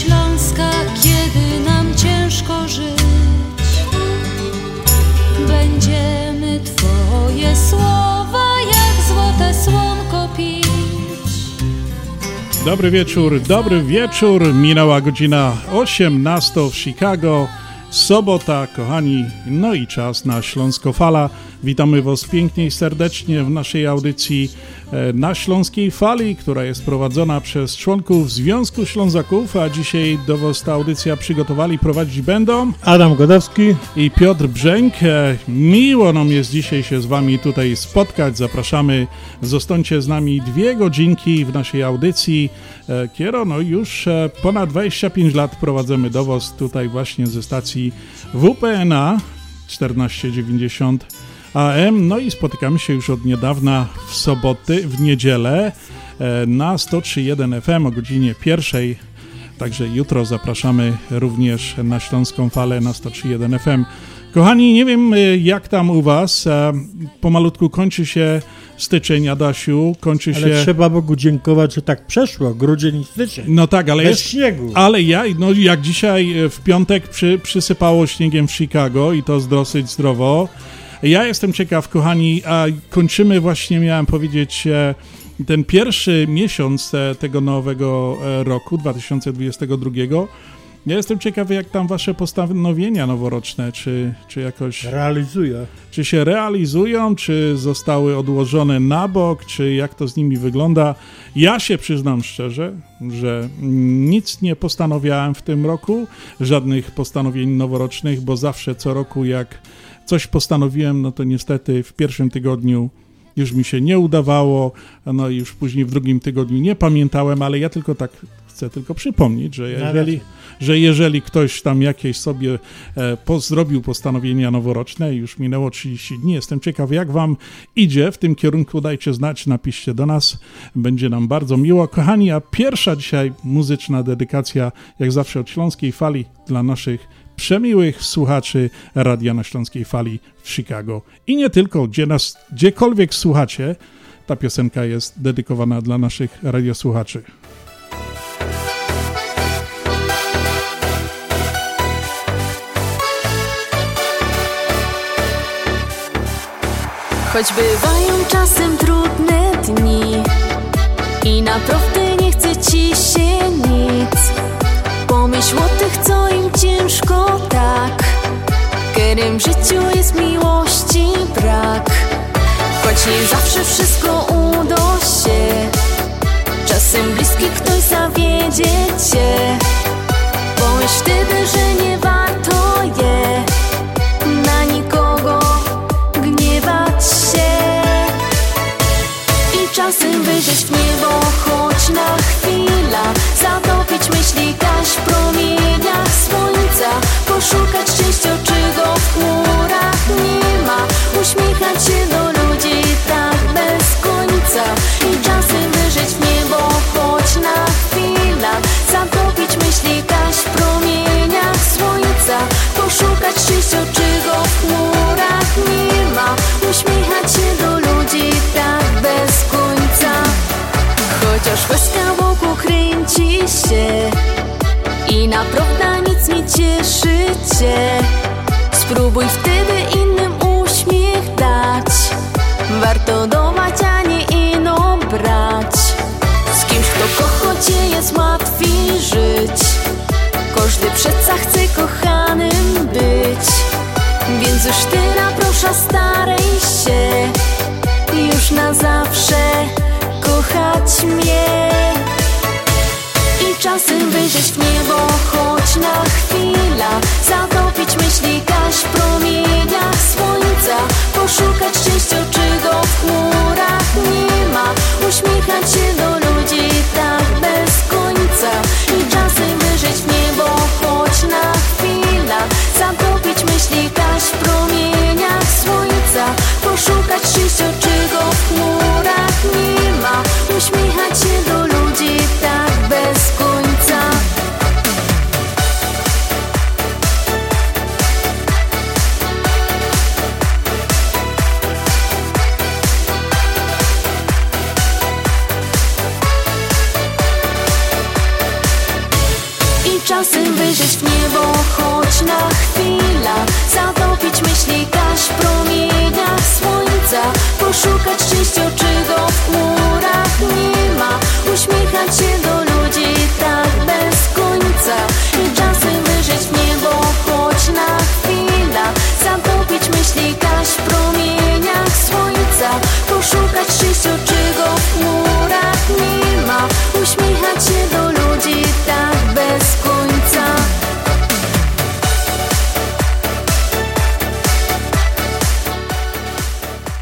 śląska, kiedy nam ciężko żyć, będziemy Twoje słowa jak złote słonko pić. Dobry wieczór, dobry wieczór. Minęła godzina 18 w Chicago. Sobota, kochani, no i czas na Śląsko Fala. Witamy Was pięknie i serdecznie w naszej audycji na Śląskiej Fali, która jest prowadzona przez członków Związku Ślązaków, a dzisiaj do Was ta audycja przygotowali prowadzić będą Adam Godowski i Piotr Brzęk. E, Miło nam jest dzisiaj się z Wami tutaj spotkać. Zapraszamy, zostańcie z nami dwie godzinki w naszej audycji. E, Kiero, no już e, ponad 25 lat prowadzimy do Was tutaj właśnie ze stacji WPNA 1490 AM. No i spotykamy się już od niedawna w soboty, w niedzielę e, na 103.1 FM o godzinie pierwszej. Także jutro zapraszamy również na Śląską Falę na 103.1 FM. Kochani, nie wiem e, jak tam u Was. e, Pomalutku kończy się styczeń, Adasiu. Kończy Ale się... trzeba Bogu dziękować, że tak przeszło, grudzień i styczeń. No tak, ale Bez jest... śniegu. Ale ja, no jak dzisiaj w piątek przy, przysypało śniegiem w Chicago i to dosyć zdrowo. Ja jestem ciekaw, kochani, a kończymy właśnie, miałem powiedzieć, e, ten pierwszy miesiąc e, tego nowego e, roku, 2022. Ja jestem ciekawy, jak tam wasze postanowienia noworoczne, czy, czy jakoś Realizuje. czy się realizują, czy zostały odłożone na bok, czy jak to z nimi wygląda. Ja się przyznam szczerze, że nic nie postanowiałem w tym roku, żadnych postanowień noworocznych, bo zawsze co roku jak coś postanowiłem, no to niestety w pierwszym tygodniu już mi się nie udawało, no i już później w drugim tygodniu nie pamiętałem, ale ja tylko tak chcę tylko przypomnieć, że jeżeli, że jeżeli ktoś tam jakieś sobie e, po, zrobił postanowienia noworoczne, już minęło 30 dni, jestem ciekaw jak wam idzie w tym kierunku, dajcie znać, napiszcie do nas, będzie nam bardzo miło. Kochani, a pierwsza dzisiaj muzyczna dedykacja, jak zawsze od Śląskiej Fali dla naszych przemiłych słuchaczy Radia na Śląskiej Fali w Chicago. I nie tylko, gdzie nas, gdziekolwiek słuchacie, ta piosenka jest dedykowana dla naszych radiosłuchaczy. Choć bywają czasem trudne dni I naprawdę nie chce ci się nic Pomyśl o tych, co im ciężko tak. Którym w życiu jest miłości brak. Choć nie zawsze wszystko uda się. Czasem bliski ktoś zawiedzie cię I naprawdę nic nie cieszy cię. Spróbuj wtedy Warto dawać, a nie ino brać. Z kimś, kto kocha cię jest łatwiej żyć. Każdy przeca chce kochanym być. Więc już teraz proszę staraj się. Już na zawsze kochać mnie. I czasem wyjrzeć w niebo choć na chwilę. Zatopić myśli gaś w promieniach słońca serca Poszukać szczęścia, czego w chmurach. Nie ma Uśmiechać się do ludzi tak bez końca. I czasem wyżyć w niebo choć na chwilę. Zatopić myśli kaś w promieniach słońca. Poszukać szczęścia,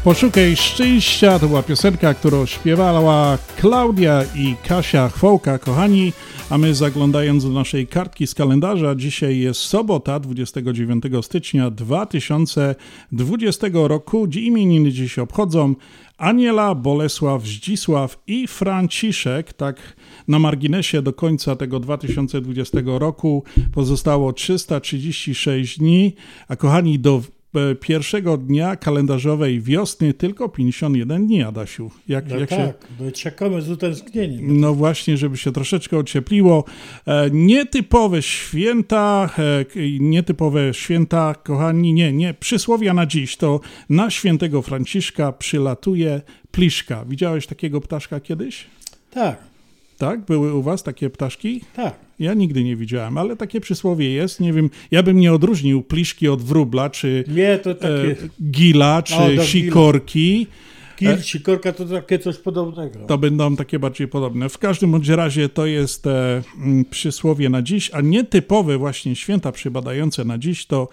Poszukaj szczęścia to była piosenka, którą śpiewała Klaudia i Kasia Chwołka, kochani. A my zaglądając do naszej kartki z kalendarza, dzisiaj jest sobota, 29 stycznia 2020 roku. Imieniny dziś obchodzą Aniela, Bolesław, Zdzisław i Franciszek. Tak na marginesie do końca tego 2020 roku pozostało 336 dni, a kochani do pierwszego dnia kalendarzowej wiosny tylko 51 dni, Adasiu. Jak, No jak się... tak, bo czekamy z utęsknieniem. No właśnie, żeby się troszeczkę ociepliło. E, nietypowe święta, e, nietypowe święta, kochani, nie, nie, przysłowia na dziś to na świętego Franciszka przylatuje pliszka. Widziałeś takiego ptaszka kiedyś? Tak, Tak? Były u was takie ptaszki? tak. Ja nigdy nie widziałem, ale takie przysłowie jest. Nie wiem, ja bym nie odróżnił pliszki od wróbla, czy Nie, to e, takie gila, czy O, sikorki. kil, sikorka to takie coś podobnego. To będą takie bardziej podobne. W każdym bądź razie to jest e, mm, przysłowie na dziś, a nietypowe właśnie święta przypadające na dziś to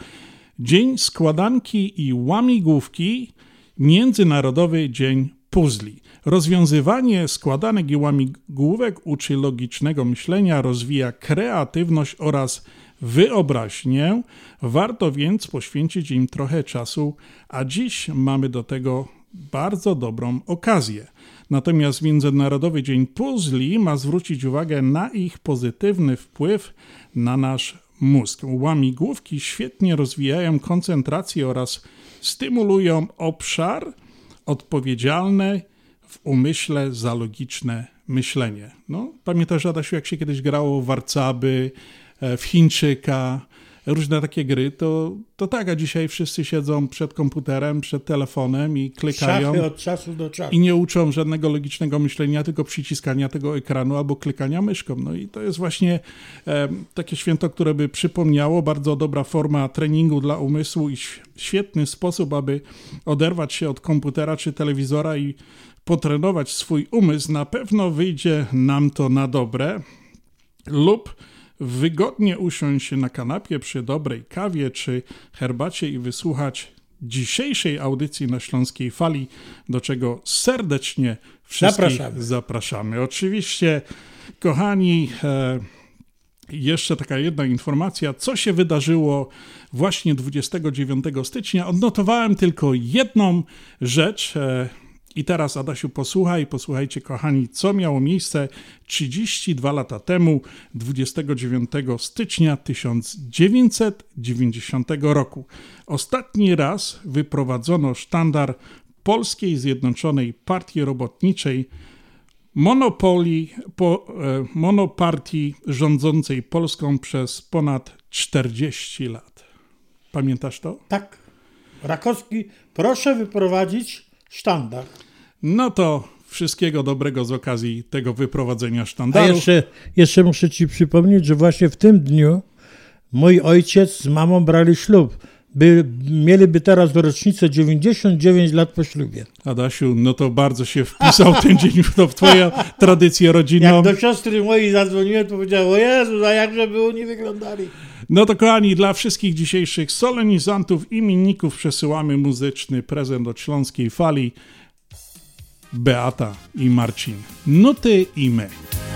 Dzień Składanki i Łamigłówki, Międzynarodowy Dzień Puzli. Rozwiązywanie składanek i łamigłówek uczy logicznego myślenia, rozwija kreatywność oraz wyobraźnię. Warto więc poświęcić im trochę czasu, a dziś mamy do tego bardzo dobrą okazję. Natomiast Międzynarodowy Dzień Puzli ma zwrócić uwagę na ich pozytywny wpływ na nasz mózg. Łamigłówki świetnie rozwijają koncentrację oraz stymulują obszar odpowiedzialny w umyśle za logiczne myślenie. No, pamiętasz, Adasiu, jak się kiedyś grało w Warcaby, e, w Chińczyka, różne takie gry, to, to tak, a dzisiaj wszyscy siedzą przed komputerem, przed telefonem i klikają Szachy od czasu do czasu. i nie uczą żadnego logicznego myślenia, tylko przyciskania tego ekranu albo klikania myszką. No i to jest właśnie e, takie święto, które by przypomniało, bardzo dobra forma treningu dla umysłu i świetny sposób, aby oderwać się od komputera czy telewizora i potrenować swój umysł. Na pewno wyjdzie nam to na dobre lub wygodnie usiąść na kanapie przy dobrej kawie czy herbacie i wysłuchać dzisiejszej audycji na Śląskiej Fali, do czego serdecznie wszystkich Zapraszamy. zapraszamy. Oczywiście, kochani, e, jeszcze taka jedna informacja, co się wydarzyło właśnie 29 stycznia. Odnotowałem tylko jedną rzecz. E, I teraz, Adasiu, posłuchaj, posłuchajcie, kochani, co miało miejsce 32 lata temu, 29 stycznia 1990 roku. Ostatni raz wyprowadzono sztandar Polskiej Zjednoczonej Partii Robotniczej monopolii, po, e, monopartii rządzącej Polską przez ponad 40 lat. Pamiętasz to? Tak. Rakowski, proszę wyprowadzić sztandar. No to wszystkiego dobrego z okazji tego wyprowadzenia A sztandaru. jeszcze, jeszcze muszę ci przypomnieć, że właśnie w tym dniu mój ojciec z mamą brali ślub. By, mieliby teraz rocznicę 99 lat po ślubie. Adasiu, no to bardzo się wpisał ten dzień w, to w twoją tradycję rodzinną. Jak do siostry mojej zadzwoniłem, to powiedziała, o Jezu, a jakże by oni wyglądali. No to kochani, dla wszystkich dzisiejszych solenizantów, imienników przesyłamy muzyczny prezent od Śląskiej Fali. Beata i Marcin. Nuty i my.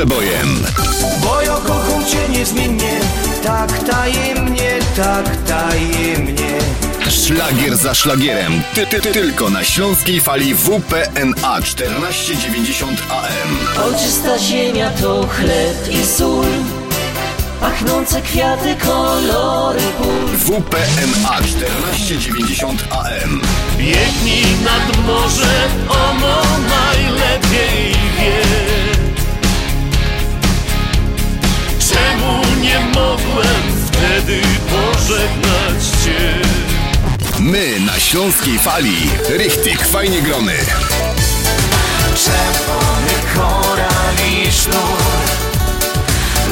Przebojem. Bo ja kocham cię niezmiennie Tak tajemnie, tak tajemnie Szlagier za szlagierem. Ty, ty, ty, tylko na śląskiej fali WPNA 1490 AM. Ojczysta ziemia to chleb i sól Pachnące kwiaty, kolory pól WPNA 1490 AM. Biegnij nad morze, ono najlepiej nie mogłem wtedy pożegnać cię? My na śląskiej fali. Richtig, fajnie grony. Czerwony korali sznur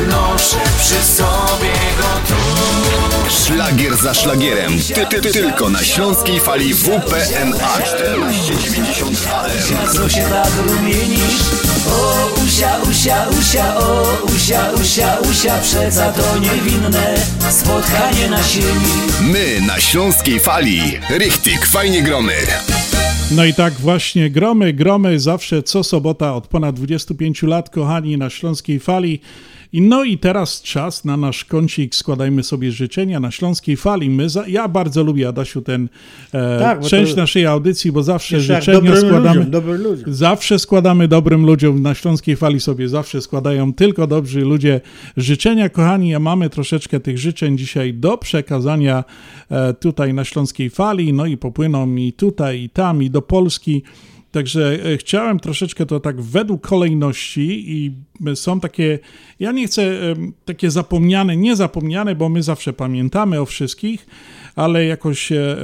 Noszę przy sobie go tu Szlagier za szlagierem. Ty, ty, ty, tylko na śląskiej fali WPNA 1490 AM. Co się tak rumienisz? O usia, usia, usia, o usia, usia, usia Przeca to niewinne spotkanie na sieni My na śląskiej fali. Richtig, fajnie grony. No i tak właśnie gromy, gromy zawsze co sobota od ponad 25 lat, kochani, na Śląskiej Fali. I no i teraz czas na nasz kącik, składajmy sobie życzenia na Śląskiej Fali. My za, ja bardzo lubię, Adasiu, ten e, Tak, część to- naszej audycji, bo zawsze życzenia dobrym składamy. ludziom, dobrym ludziom. Zawsze składamy dobrym ludziom na Śląskiej Fali sobie, zawsze składają tylko dobrzy ludzie życzenia. Kochani, a mamy troszeczkę tych życzeń dzisiaj do przekazania e, tutaj na Śląskiej Fali, no i popłyną mi tutaj i tam i do Polski. Także e, chciałem troszeczkę to tak według kolejności i są takie, ja nie chcę takie zapomniane, niezapomniane, bo my zawsze pamiętamy o wszystkich, ale jakoś e,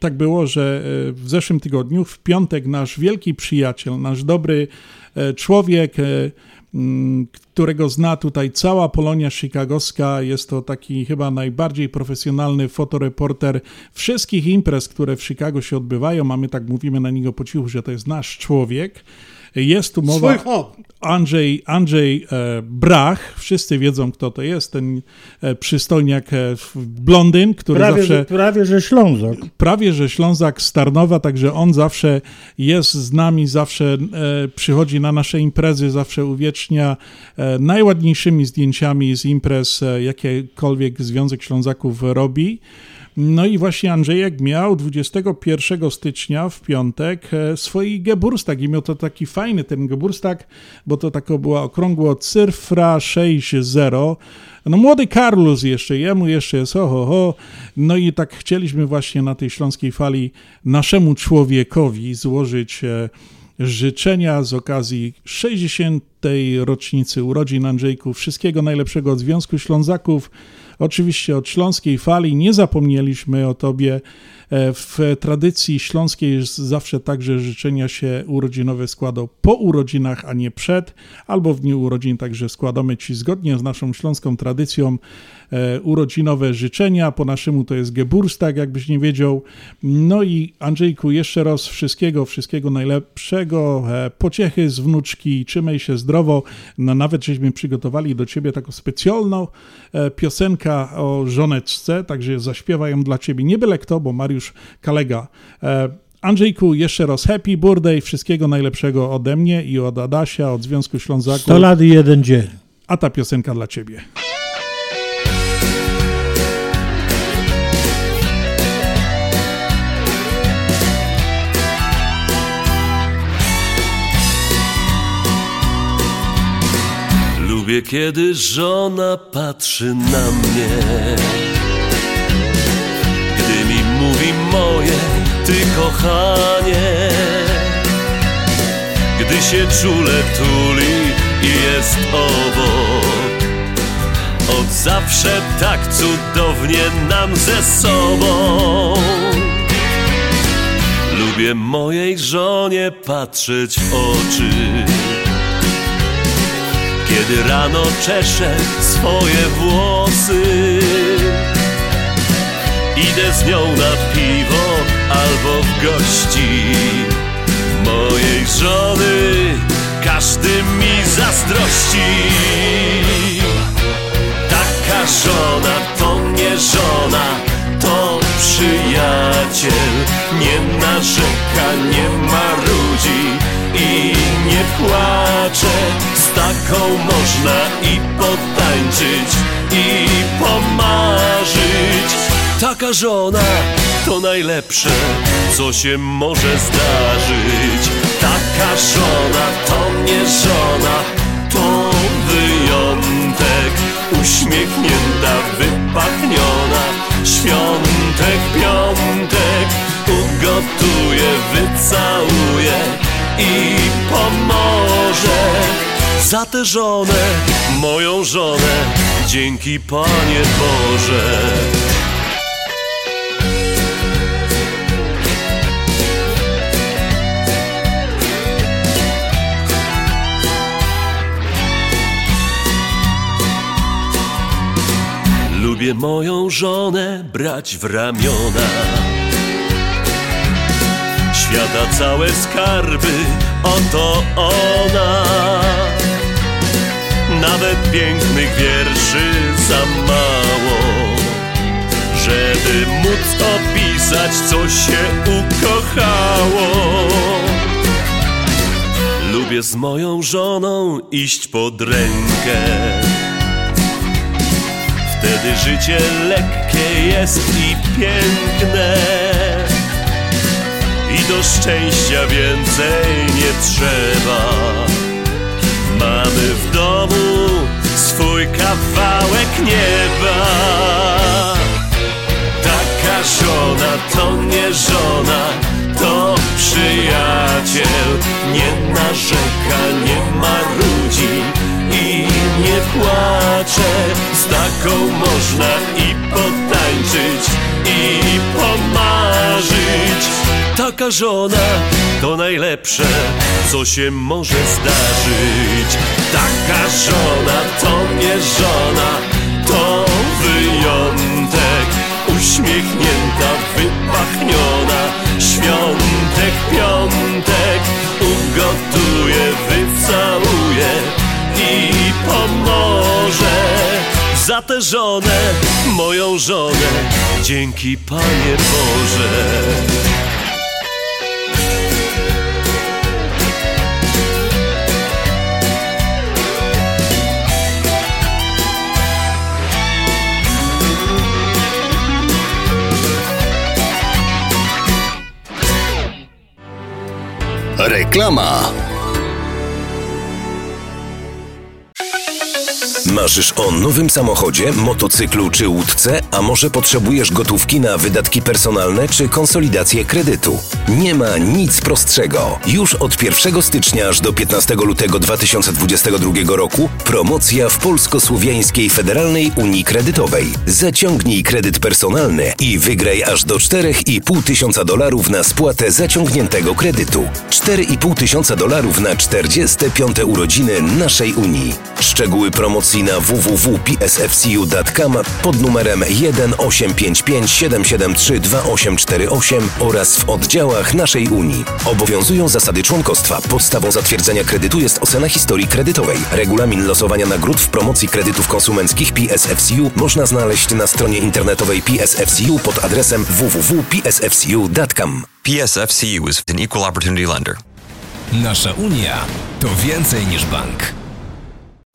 tak było, że e, w zeszłym tygodniu, w piątek, nasz wielki przyjaciel, nasz dobry e, człowiek, e, którego zna tutaj cała Polonia chicagowska, jest to taki chyba najbardziej profesjonalny fotoreporter wszystkich imprez, które w Chicago się odbywają, a my tak mówimy na niego po cichu, że to jest nasz człowiek. Jest tu mowa... Andrzej, Andrzej e, Brach, wszyscy wiedzą kto to jest, ten e, przystojniak e, blondyn, który Prawie, zawsze że, prawie, że Ślązok. prawie że Ślązak z Tarnowa, także on zawsze jest z nami, zawsze przychodzi na nasze imprezy, zawsze uwiecznia najładniejszymi zdjęciami z imprez, jakiekolwiek Związek Ślązaków robi. No i właśnie Andrzejek miał 21 stycznia w piątek e, swój Geburstag i miał to taki fajny ten Geburstag, bo to taka była okrągło cyfra 6-0. No młody Carlos jeszcze, jemu jeszcze jest ho, ho, ho. No i tak chcieliśmy właśnie na tej śląskiej fali naszemu człowiekowi złożyć e, życzenia z okazji 60. rocznicy urodzin Andrzejku. Wszystkiego najlepszego od Związku Ślązaków. Oczywiście od śląskiej fali nie zapomnieliśmy o tobie. E, W tradycji śląskiej zawsze tak, że życzenia się urodzinowe składał po urodzinach, a nie przed, albo w dniu urodzin, także składamy Ci zgodnie z naszą śląską tradycją e, urodzinowe życzenia. Po naszemu to jest Geburstag, jakbyś nie wiedział. No i Andrzejku, jeszcze raz wszystkiego, wszystkiego najlepszego, e, pociechy z wnuczki, trzymaj się zdrowo. No, nawet żeśmy przygotowali do Ciebie taką specjalną e, piosenkę o żoneczce, także zaśpiewa ją dla Ciebie. Nie byle kto, bo Mariusz Kalega. E, Andrzejku, jeszcze raz happy birthday, wszystkiego najlepszego ode mnie i od Adasia, od Związku Ślązaków, 100 lat i jeden dzień. a ta piosenka dla Ciebie. Lubię, kiedy żona patrzy na mnie. Gdy mi mówi moje, ty kochanie. Gdy się czule tuli i jest obok. Od zawsze tak cudownie nam ze sobą. Lubię mojej żonie patrzeć w oczy kiedy rano czeszę swoje włosy. Idę z nią na piwo albo w gości mojej żony. Każdy mi zazdrości. Taka żona to nie żona, to przyjaciel. Nie narzeka, nie marudzi i nie płacze. Z taką można i potańczyć, i pomarzyć. Taka żona to najlepsze, co się może zdarzyć. Taka żona to nie żona, to wyjątek. Uśmiechnięta, wypachniona, świątek, piątek. Ugotuje, wycałuje i pomoże. Za tę żonę, moją żonę, dzięki Panie Boże. Lubię moją żonę brać w ramiona. Świata całe skarby, oto ona. Nawet pięknych wierszy za mało, żeby móc opisać co się ukochało. Lubię z moją żoną iść pod rękę. Wtedy życie lekkie jest i piękne. Do szczęścia więcej nie trzeba. Mamy w domu swój kawałek nieba. Taka żona to nie żona, to przyjaciel. Nie narzeka, nie marudzi i nie płacze. Z taką można i potańczyć, i pomarzyć. Taka żona to najlepsze, co się może zdarzyć. Taka żona to nie żona, to wyjątek. Uśmiechnięta, wypachniona, świątek, piątek. Ugotuje, wycałuje i pomoże. Za tę żonę, moją żonę, dzięki Panie Boże. Reklama. Marzysz o nowym samochodzie, motocyklu czy łódce, a może potrzebujesz gotówki na wydatki personalne czy konsolidację kredytu? Nie ma nic prostszego. Już od 1 stycznia aż do 15 lutego 2022 roku promocja w Polsko-Słowiańskiej Federalnej Unii Kredytowej. Zaciągnij kredyt personalny i wygraj aż do 4,5 tysiąca dolarów na spłatę zaciągniętego kredytu. 4,5 tysiąca dolarów na 45. urodziny naszej Unii. Szczegóły promocji na www.psfcu.com pod numerem 1-855-773-2848 oraz w oddziałach naszej Unii. Obowiązują zasady członkostwa. Podstawą zatwierdzenia kredytu jest ocena historii kredytowej. Regulamin losowania nagród w promocji kredytów konsumenckich PSFCU można znaleźć na stronie internetowej PSFCU pod adresem www.psfcu.com. PSFCU is an equal opportunity lender. Nasza Unia to więcej niż bank.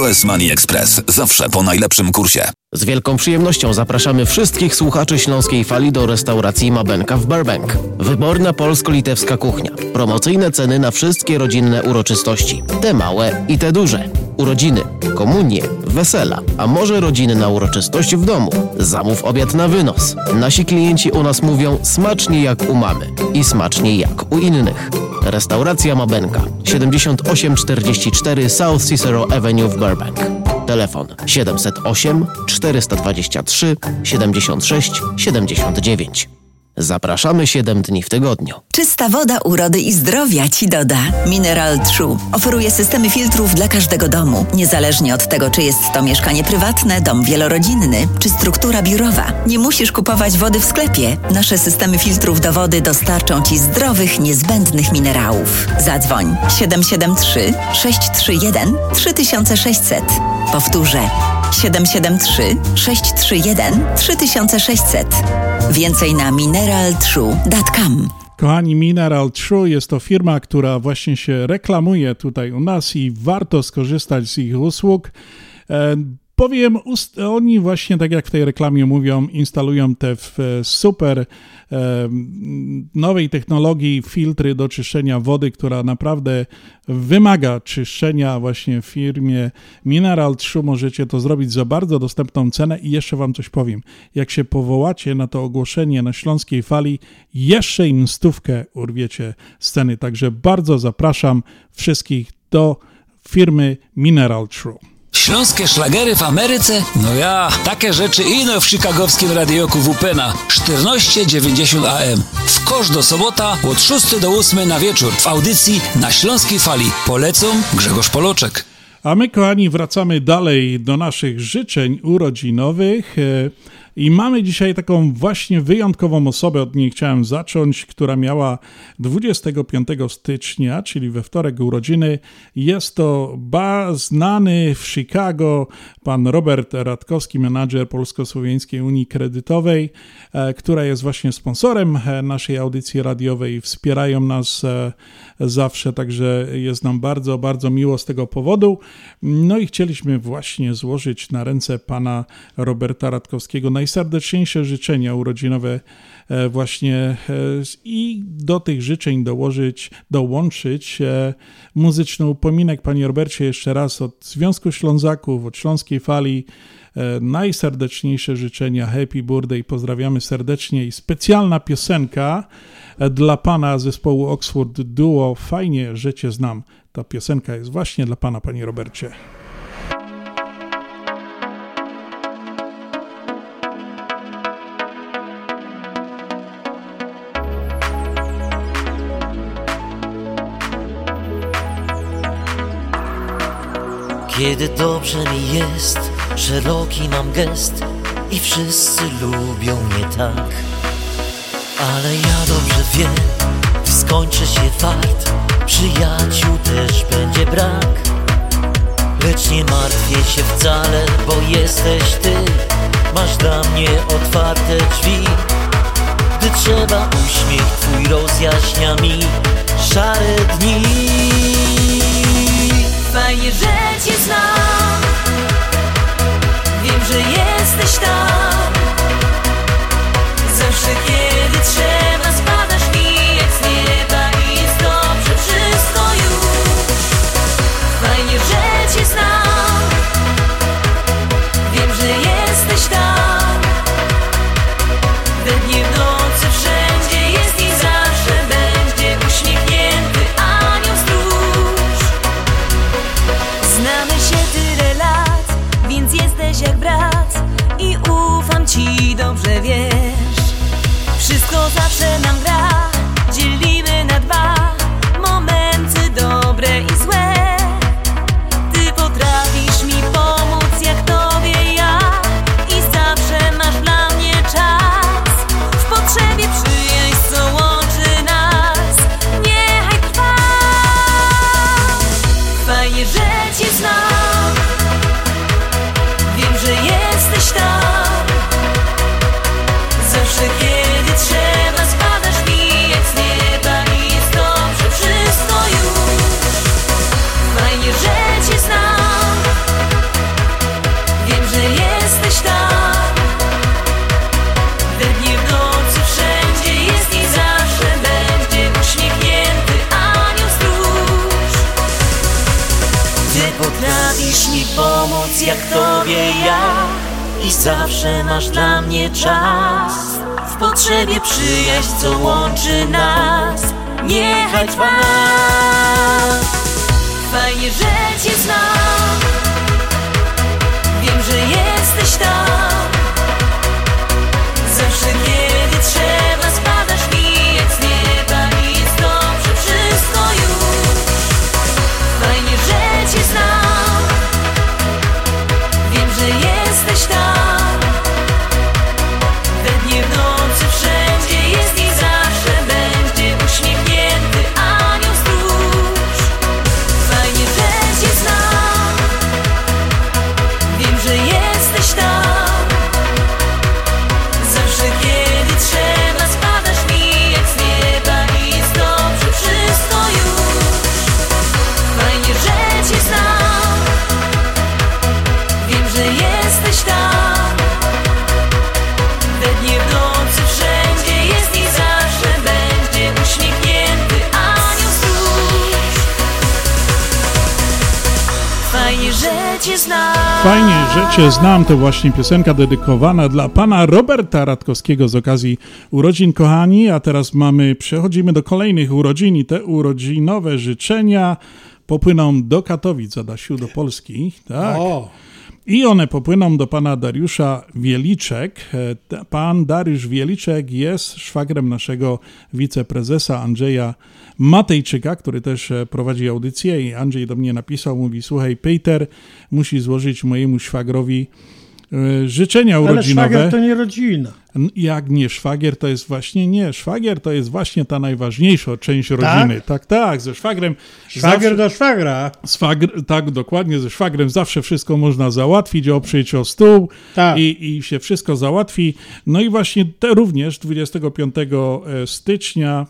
US Money Express. Zawsze po najlepszym kursie. Z wielką przyjemnością zapraszamy wszystkich słuchaczy Śląskiej Fali do restauracji Mabenka w Burbank. Wyborna polsko-litewska kuchnia. Promocyjne ceny na wszystkie rodzinne uroczystości. Te małe i te duże. Urodziny, komunie, wesela, a może rodziny na uroczystość w domu. Zamów obiad na wynos. Nasi klienci u nas mówią smacznie jak u mamy i smacznie jak u innych. Restauracja Mabenka 7844 South Cicero Avenue w Burbank. Telefon 708 423 76 79. Zapraszamy 7 dni w tygodniu. Czysta woda urody i zdrowia Ci doda. Mineral True oferuje systemy filtrów dla każdego domu, niezależnie od tego, czy jest to mieszkanie prywatne, dom wielorodzinny, czy struktura biurowa. Nie musisz kupować wody w sklepie. Nasze systemy filtrów do wody dostarczą Ci zdrowych, niezbędnych minerałów. Zadzwoń 773 631 3600. Powtórzę 773 631 3600. Więcej na mineraltrue.com. Kochani, Mineral True jest to firma, która właśnie się reklamuje tutaj u nas i warto skorzystać z ich usług. Powiem, oni właśnie, tak jak w tej reklamie mówią, instalują te e, super e, nowej technologii filtry do czyszczenia wody, która naprawdę wymaga czyszczenia właśnie w firmie Mineral True. Możecie to zrobić za bardzo dostępną cenę i jeszcze wam coś powiem. Jak się powołacie na to ogłoszenie na Śląskiej Fali, jeszcze im stówkę urwiecie z ceny. Także bardzo zapraszam wszystkich do firmy Mineral True. Śląskie szlagery w Ameryce? No ja, takie rzeczy ino w chicagowskim radioku WPNA 1490 AM. W kosz do sobota od 6 do 8 na wieczór w audycji na Śląskiej Fali. Polecą Grzegorz Poloczek. A my, kochani, wracamy dalej do naszych życzeń urodzinowych. I mamy dzisiaj taką właśnie wyjątkową osobę, od niej chciałem zacząć, która miała 25 stycznia, czyli we wtorek urodziny. Jest to ba znany w Chicago pan Robert Radkowski, menadżer Polsko-Słowiańskiej Unii Kredytowej, e, która jest właśnie sponsorem e, naszej audycji radiowej. Wspierają nas e, zawsze, także jest nam bardzo, bardzo miło z tego powodu. No i chcieliśmy właśnie złożyć na ręce pana Roberta Radkowskiego najserdeczniejsze życzenia urodzinowe e, właśnie e, i do tych życzeń dołożyć, dołączyć e, muzyczny upominek. Panie Robercie, jeszcze raz od Związku Ślązaków, od Śląskiej Fali najserdeczniejsze życzenia, happy birthday, pozdrawiamy serdecznie i specjalna piosenka dla pana zespołu Oxford Duo, fajnie, że cię znam. Ta piosenka jest właśnie dla pana, panie Robercie. Kiedy dobrze mi jest, szeroki mam gest i wszyscy lubią mnie tak. Ale ja dobrze wiem, skończy się fart, przyjaciół też będzie brak. Lecz nie martwię się wcale, bo jesteś ty, masz dla mnie otwarte drzwi. Gdy trzeba uśmiech twój rozjaśnia mi szare dni. Fajnie, że cię znam. Wiem, że jesteś tam. Zawsze kiedy trzeba jak tobie ja. I zawsze masz dla mnie czas. W potrzebie przyjaźń, co łączy nas. Niechaj trwa Fajnie, że cię znam. Wiem, że jesteś tam Cię znam, to właśnie piosenka dedykowana dla pana Roberta Radkowskiego z okazji urodzin, kochani. A teraz mamy, przechodzimy do kolejnych urodzin i te urodzinowe życzenia popłyną do Katowic, Adasiu, do Polski. Tak. O. I one popłyną do pana Dariusza Wieliczek. E, Pan Dariusz Wieliczek jest szwagrem naszego wiceprezesa Andrzeja Matejczyka, który też e, prowadzi audycję i Andrzej do mnie napisał, mówi, słuchaj, Peter musi złożyć mojemu szwagrowi e, życzenia Ale urodzinowe. szwagier to nie rodzina. Jak nie szwagier, to jest właśnie nie. Szwagier to jest właśnie ta najważniejsza część rodziny. Tak, tak, ze szwagrem. Szwagier do szwagra. Szwagr, tak, dokładnie, ze szwagrem zawsze wszystko można załatwić, oprzeć o stół Tak. i, i się wszystko załatwi. No i właśnie te również 25 stycznia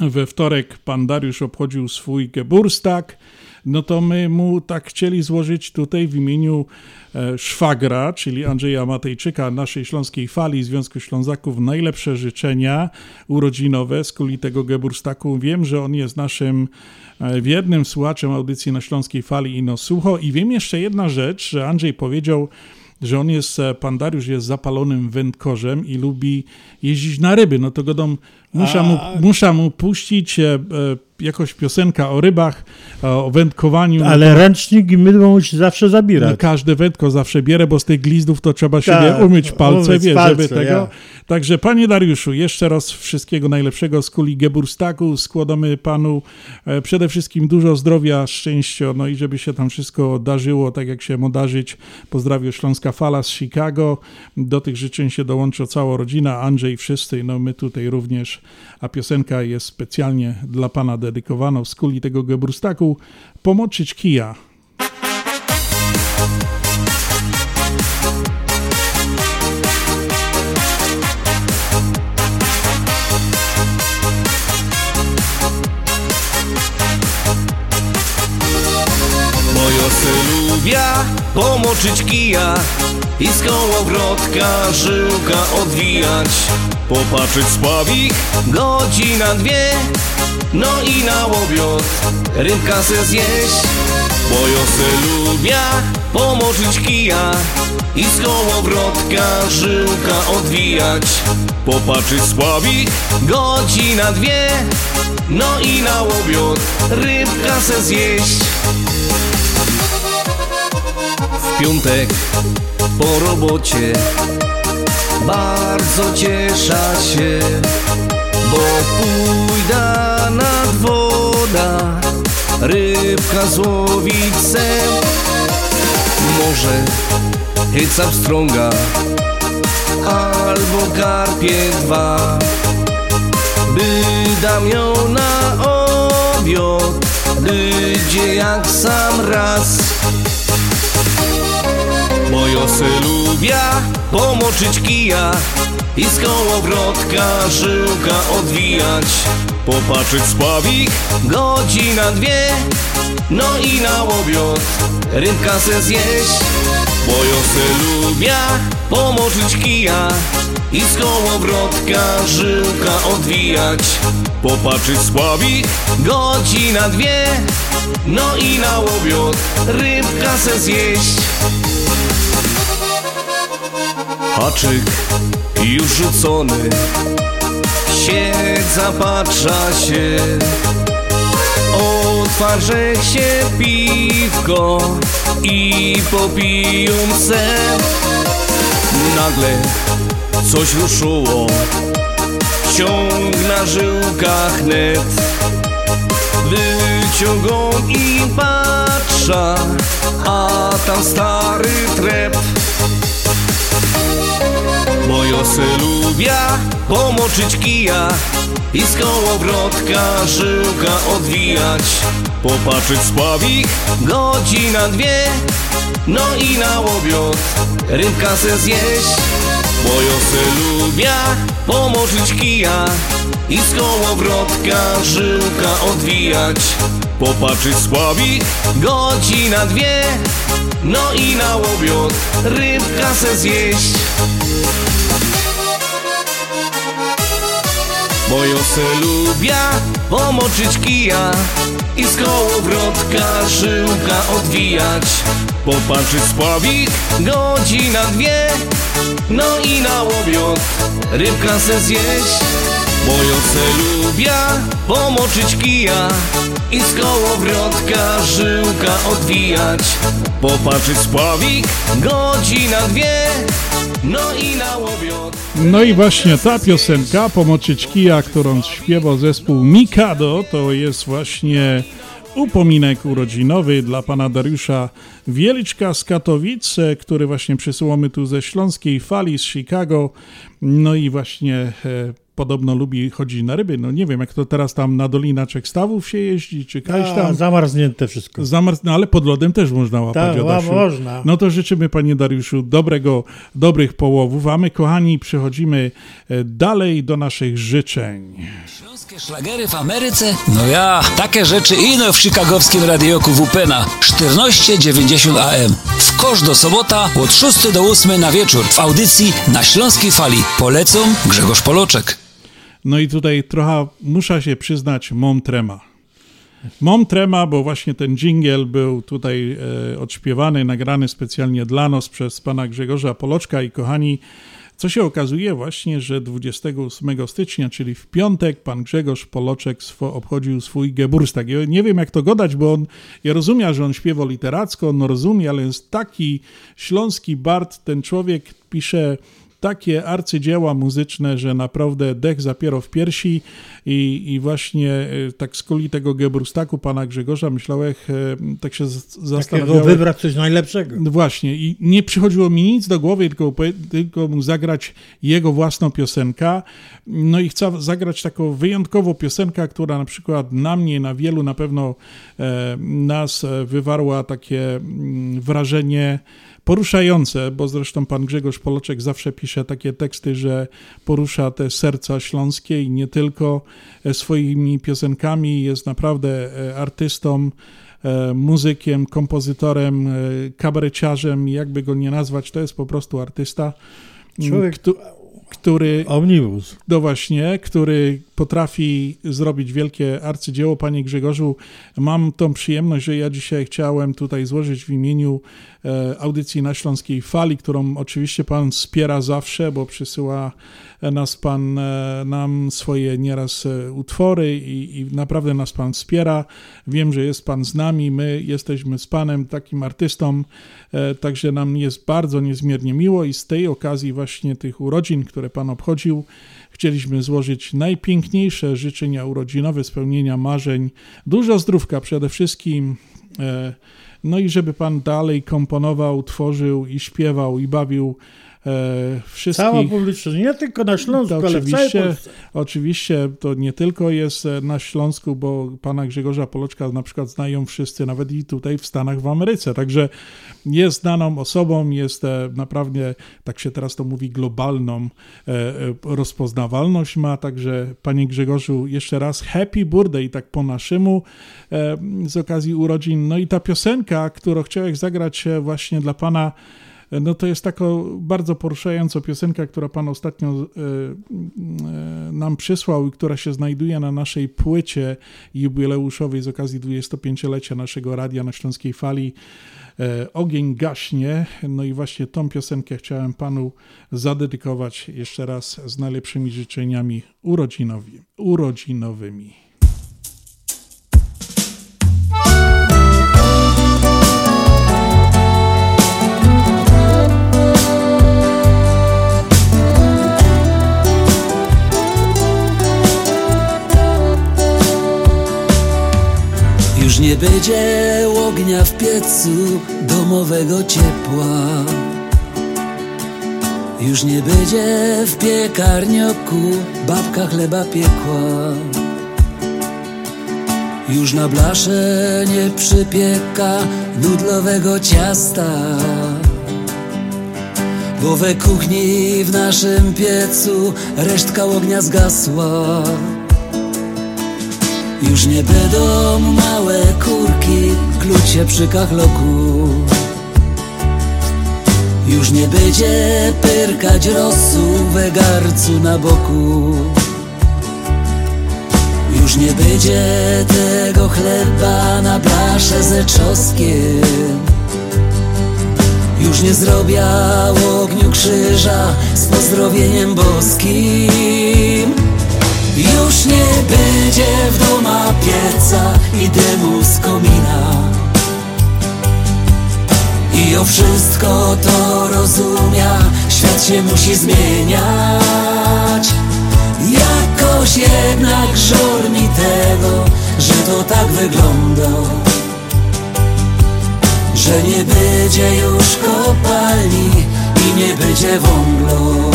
we wtorek pan Dariusz obchodził swój Geburstag, no to my mu tak chcieli złożyć tutaj w imieniu e, szwagra, czyli Andrzeja Matejczyka, naszej Śląskiej Fali Związku Ślązaków, najlepsze życzenia urodzinowe z kuli tego Geburstaku. Wiem, że on jest naszym e, wiernym słuchaczem audycji na Śląskiej Fali Ino Sucho. I wiem jeszcze jedna rzecz, że Andrzej powiedział, że on jest, e, pan Dariusz jest zapalonym wędkorzem i lubi jeździć na ryby, no to go dom, muszę, mu, A. muszę mu puścić e, e, jakoś piosenka o rybach, e, o wędkowaniu. Ale ręcznik i mydło musi zawsze zabierać. No, każde wędko zawsze bierę, bo z tych glizdów to trzeba się Tak, wie, umyć palce, umyć wie, palce, żeby tego. ja. Także panie Dariuszu, jeszcze raz wszystkiego najlepszego z kuli Geburstaku. Składamy panu e, przede wszystkim dużo zdrowia, szczęścia, no i żeby się tam wszystko darzyło, tak jak się ma darzyć. Pozdrawiam Śląska Fala z Chicago. Do tych życzeń się dołączy cała rodzina, Andrzej, wszyscy, no my tutaj również. A piosenka jest specjalnie dla pana dedykowana z kuli tego Geburstaku. Pomoczyć kija. Mojo se lubia pomoczyć kija i z kołowrotka żyłka odwijać. Popatrzeć spławik, godzina dwie, no i na łobiot rybka se zjeść. Mojo se lubia pomoczyć kija i z kołowrotka żyłka odwijać. Popatrzeć spławik, godzina dwie, no i na łobiot rybka se zjeść. W piątek po robocie bardzo cieszę się, bo pójdę nad woda, rybka złowić se. Może hyca pstrąga albo karpie dwa, by dam ją na obiad, będzie jak sam raz. Mojo se lubia pomoczyć kija i z kołowrotka żyłka odwijać. Popatrzeć spławik, godzina dwie, no i na łobiot rybka se zjeść. Mojo se lubia pomoczyć kija i z kołowrotka żyłka odwijać. Popatrzeć spławik, godzina dwie, no i na łobiot rybka se zjeść. Haczyk już rzucony. Siedź zapatrza się. Otwarzę się piwko I popiją se. Nagle coś ruszyło. Ciąg na żyłkach net. Wyciągą i patrza A tam stary trep Se lubia pomoczyć kija i z kołowrotka żyłka odwijać. Popatrzeć spławik, godzina dwie, no i na łobiot rybka se zjeść. Mojo se lubia pomoczyć kija i z kołowrotka żyłka odwijać. Popatrzeć spławik, godzina dwie, no i na łobiot rybka se zjeść. Bo ja se lubia pomoczyć kija I z kołowrotka żyłka odwijać. Popatrzeć spławik, godzina dwie No i na łobiot rybka se zjeść. Bo ja se lubia pomoczyć kija I z kołowrotka żyłka odwijać. Popatrzeć spławik, godzina dwie No i na łobiot No i właśnie ta piosenka, Pomoczyć kija, którą śpiewał zespół Mikado, to jest właśnie upominek urodzinowy dla pana Dariusza Wieliczka z Katowic, e, który właśnie przysyłamy tu ze Śląskiej Fali, z Chicago. No i właśnie e, podobno lubi chodzić na ryby. No nie wiem, jak to teraz tam na Dolinaczek Stawów się jeździ, czy A, tam... zamarznięte wszystko. Zamarz... No ale pod lodem też można łapać, Adasiu. można. No to życzymy panie Dariuszu dobrego, dobrych połowów, a my kochani przechodzimy e, dalej do naszych życzeń. Śląskie szlagery w Ameryce? No ja, takie rzeczy ino w chicagowskim radioku WP na 1490 AM. W kosz do sobota od 6 do 8 na wieczór w audycji na Śląskiej Fali. Polecą Grzegorz Poloczek. No i tutaj trochę muszę się przyznać, mom trema. Mom trema, bo właśnie ten dżingiel był tutaj e, odśpiewany, nagrany specjalnie dla nas przez pana Grzegorza Poloczka i kochani, co się okazuje właśnie, że 28 stycznia, czyli w piątek, pan Grzegorz Poloczek swo, obchodził swój Geburstag. Ja nie wiem, jak to gadać, bo on, ja rozumiem, że on śpiewał literacko, on rozumie, ale jest taki śląski bard, ten człowiek pisze takie arcydzieła muzyczne, że naprawdę dech zapiero w piersi i, i właśnie e, tak z kuli tego Geburstaku pana Grzegorza myślałem, e, tak się z- Takiego zastanawiałem. wybrać coś najlepszego. No Właśnie, i nie przychodziło mi nic do głowy, tylko, tylko mu zagrać jego własną piosenkę. No i chcę zagrać taką wyjątkową piosenkę, która na przykład na mnie, na wielu na pewno e, nas wywarła takie mm, wrażenie poruszające, bo zresztą pan Grzegorz Poloczek zawsze pisze takie teksty, że porusza te serca śląskie i nie tylko e, swoimi piosenkami, jest naprawdę e, artystą, e, muzykiem, kompozytorem, kabareciarzem, jakby go nie nazwać, to jest po prostu artysta, Człowiek- któ- który... Omnibus. No właśnie, który potrafi zrobić wielkie arcydzieło. Panie Grzegorzu, mam tą przyjemność, że ja dzisiaj chciałem tutaj złożyć w imieniu audycji na Śląskiej Fali, którą oczywiście Pan wspiera zawsze, bo przysyła e, nas Pan, e, nam swoje nieraz e, utwory i, i naprawdę nas Pan wspiera. Wiem, że jest Pan z nami, my jesteśmy z Panem, takim artystą, e, także nam jest bardzo niezmiernie miło i z tej okazji właśnie tych urodzin, które Pan obchodził, chcieliśmy złożyć najpiękniejsze życzenia urodzinowe, spełnienia marzeń, dużo zdrówka przede wszystkim, e, no i żeby Pan dalej komponował, tworzył i śpiewał i bawił wszystkich. Cała publiczność, nie tylko na Śląsku, ale oczywiście, oczywiście to nie tylko jest e, na Śląsku, bo pana Grzegorza Poloczka na przykład znają wszyscy, nawet i tutaj w Stanach, w Ameryce. Także jest znaną osobą, jest e, naprawdę, tak się teraz to mówi, globalną e, e, rozpoznawalność ma. Także panie Grzegorzu, jeszcze raz happy birthday, tak po naszemu, e, z okazji urodzin. No i ta piosenka, którą chciałem zagrać e, właśnie dla pana, no to jest taka bardzo poruszająca piosenka, która Pan ostatnio e, e, nam przysłał i która się znajduje na naszej płycie jubileuszowej z okazji 25-lecia naszego radia na Śląskiej Fali. E, Ogień gaśnie. No i właśnie tą piosenkę chciałem Panu zadedykować jeszcze raz z najlepszymi życzeniami urodzinowi, urodzinowymi. Już nie będzie ognia w piecu domowego ciepła. Już nie będzie w piekarnioku babka chleba piekła. Już na blasze nie przypieka nudlowego ciasta. Bo we kuchni w naszym piecu resztka ognia zgasła. Już nie będą małe kurki kluć się przy kachloku. Już nie będzie pyrkać rosu we garcu na boku. Już nie będzie tego chleba na blasze ze czosnkiem Już nie zrobię ogniu krzyża z pozdrowieniem boskim Już nie będzie w doma pieca i dymu z komina. I o wszystko to rozumia, świat się musi zmieniać. Jakoś jednak żal mi tego, że to tak wygląda. Że nie będzie już kopalni i nie będzie wąglu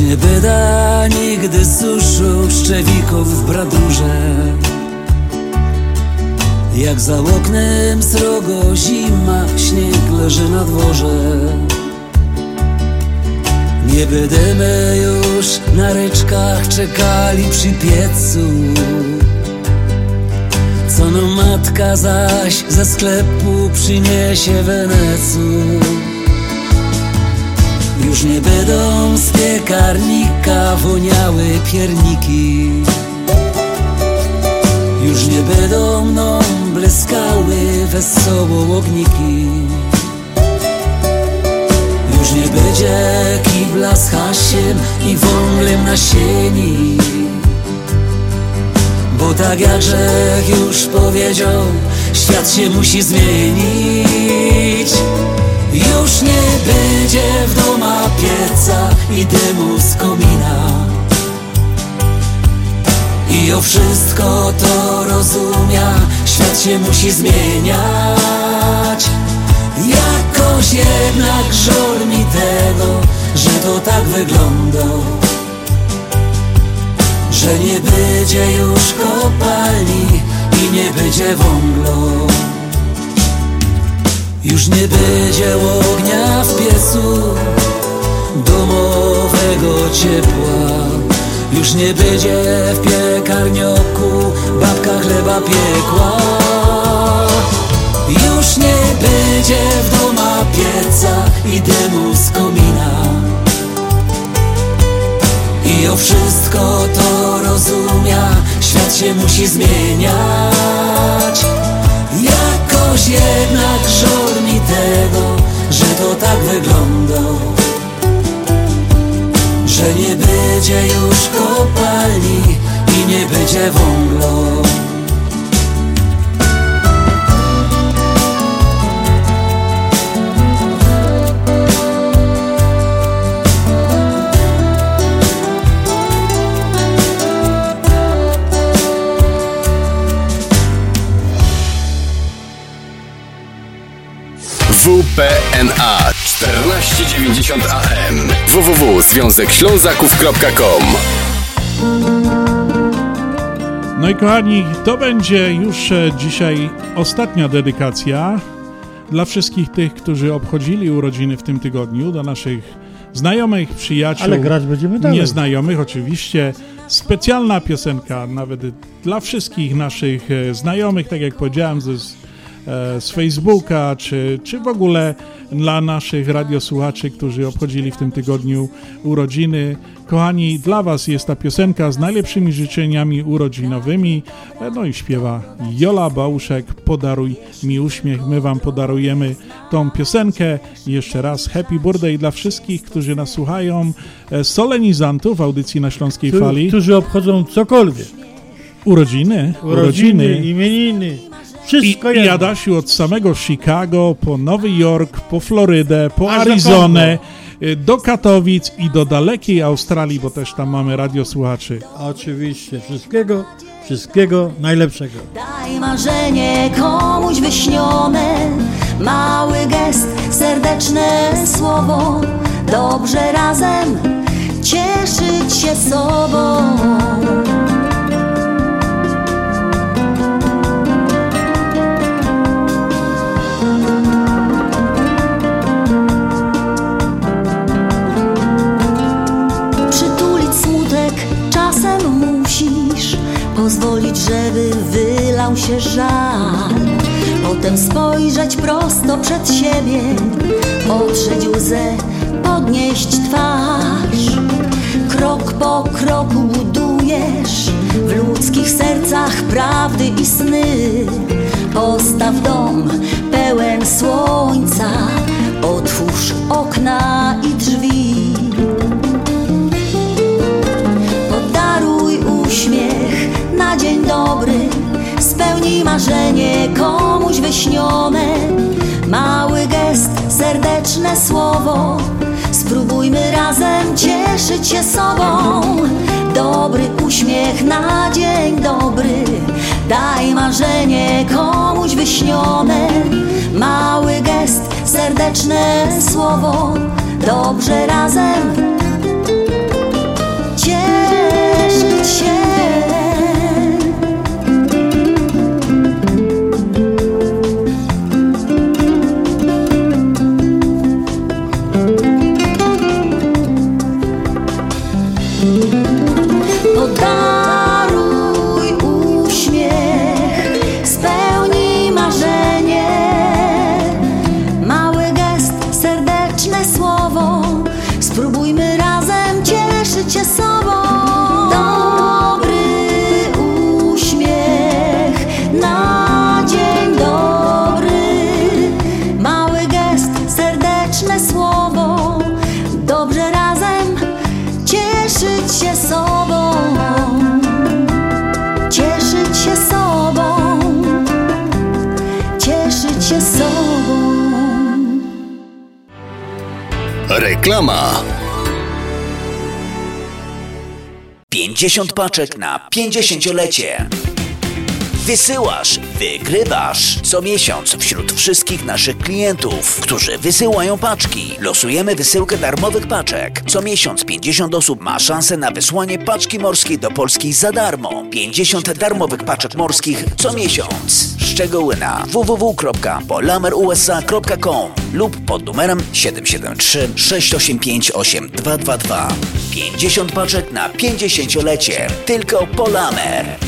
Nie byda nigdy suszu szczewików w bradurze. Jak za oknem srogo zima, śnieg leży na dworze. Nie będziemy już na ryczkach czekali przy piecu. Co no matka zaś ze sklepu przyniesie wenecu już nie będą z piekarnika woniały pierniki. Już nie będą mną bleskały wesoło ogniki. Już nie będzie kibla z hasiem i wąglem na sieni. Bo tak jak Grzech już powiedział, świat się musi zmienić już nie będzie w doma pieca i dymu z komina. I o wszystko to rozumia, świat się musi zmieniać. Jakoś jednak żal mi tego, że to tak wygląda. Że nie będzie już kopalni i nie będzie wąglu już nie będzie ognia w piecu Domowego ciepła. Już nie będzie w piekarnioku Babka chleba piekła. Już nie będzie w doma pieca I dymu z komina. I o wszystko to rozumia Świat się musi zmieniać. Jakoś jednak żal że to tak wygląda. Że nie będzie już kopalni i nie będzie wąglu WPNA 1490 AM www.związekślązaków.com No i kochani, to będzie już e, dzisiaj ostatnia dedykacja dla wszystkich tych, którzy obchodzili urodziny w tym tygodniu, dla naszych znajomych, przyjaciół, Ale grać będziemy dalej. nieznajomych oczywiście. Specjalna piosenka nawet dla wszystkich naszych e, znajomych, tak jak powiedziałem, ze, z, e, z Facebooka, czy, czy w ogóle dla naszych radiosłuchaczy, którzy obchodzili w tym tygodniu urodziny. Kochani, dla Was jest ta piosenka z najlepszymi życzeniami urodzinowymi. E, No i śpiewa Jola Bałuszek, podaruj mi uśmiech. My Wam podarujemy tą piosenkę. Jeszcze raz happy birthday dla wszystkich, którzy nas słuchają, e, solenizantów audycji na Śląskiej Fali. Którzy obchodzą cokolwiek. Urodziny, Urodziny, imieniny. Wszystko I, I jedno. Adasiu od samego Chicago po Nowy Jork, po Florydę, po Aż do Arizonę, y, do Katowic i do dalekiej Australii, bo też tam mamy radiosłuchaczy. Oczywiście. Wszystkiego, wszystkiego najlepszego. Daj marzenie komuś wyśnione, mały gest, serdeczne słowo, dobrze razem cieszyć się sobą. Potem spojrzeć prosto przed siebie, otrzeć łzę, podnieść twarz. Krok po kroku budujesz w ludzkich sercach prawdy i sny. Postaw dom pełen słońca, otwórz okna i drzwi. Podaruj uśmiech na dzień dobry, spełnij marzenie komuś wyśnione. Mały gest, serdeczne słowo, spróbujmy razem cieszyć się sobą. Dobry uśmiech na dzień dobry, daj marzenie komuś wyśnione. Mały gest, serdeczne słowo, dobrze razem Reklama. 50 paczek na 50-lecie. Wysyłasz, wygrywasz. Co miesiąc wśród wszystkich naszych klientów, którzy wysyłają paczki, losujemy wysyłkę darmowych paczek. Co miesiąc 50 osób ma szansę na wysłanie paczki morskiej do Polski za darmo. 50 darmowych paczek morskich co miesiąc. Szczegóły na www.polamerusa.com lub pod numerem 773 685 8222. 50 paczek na 50-lecie. Tylko Polamer.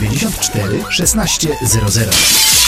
794 1600.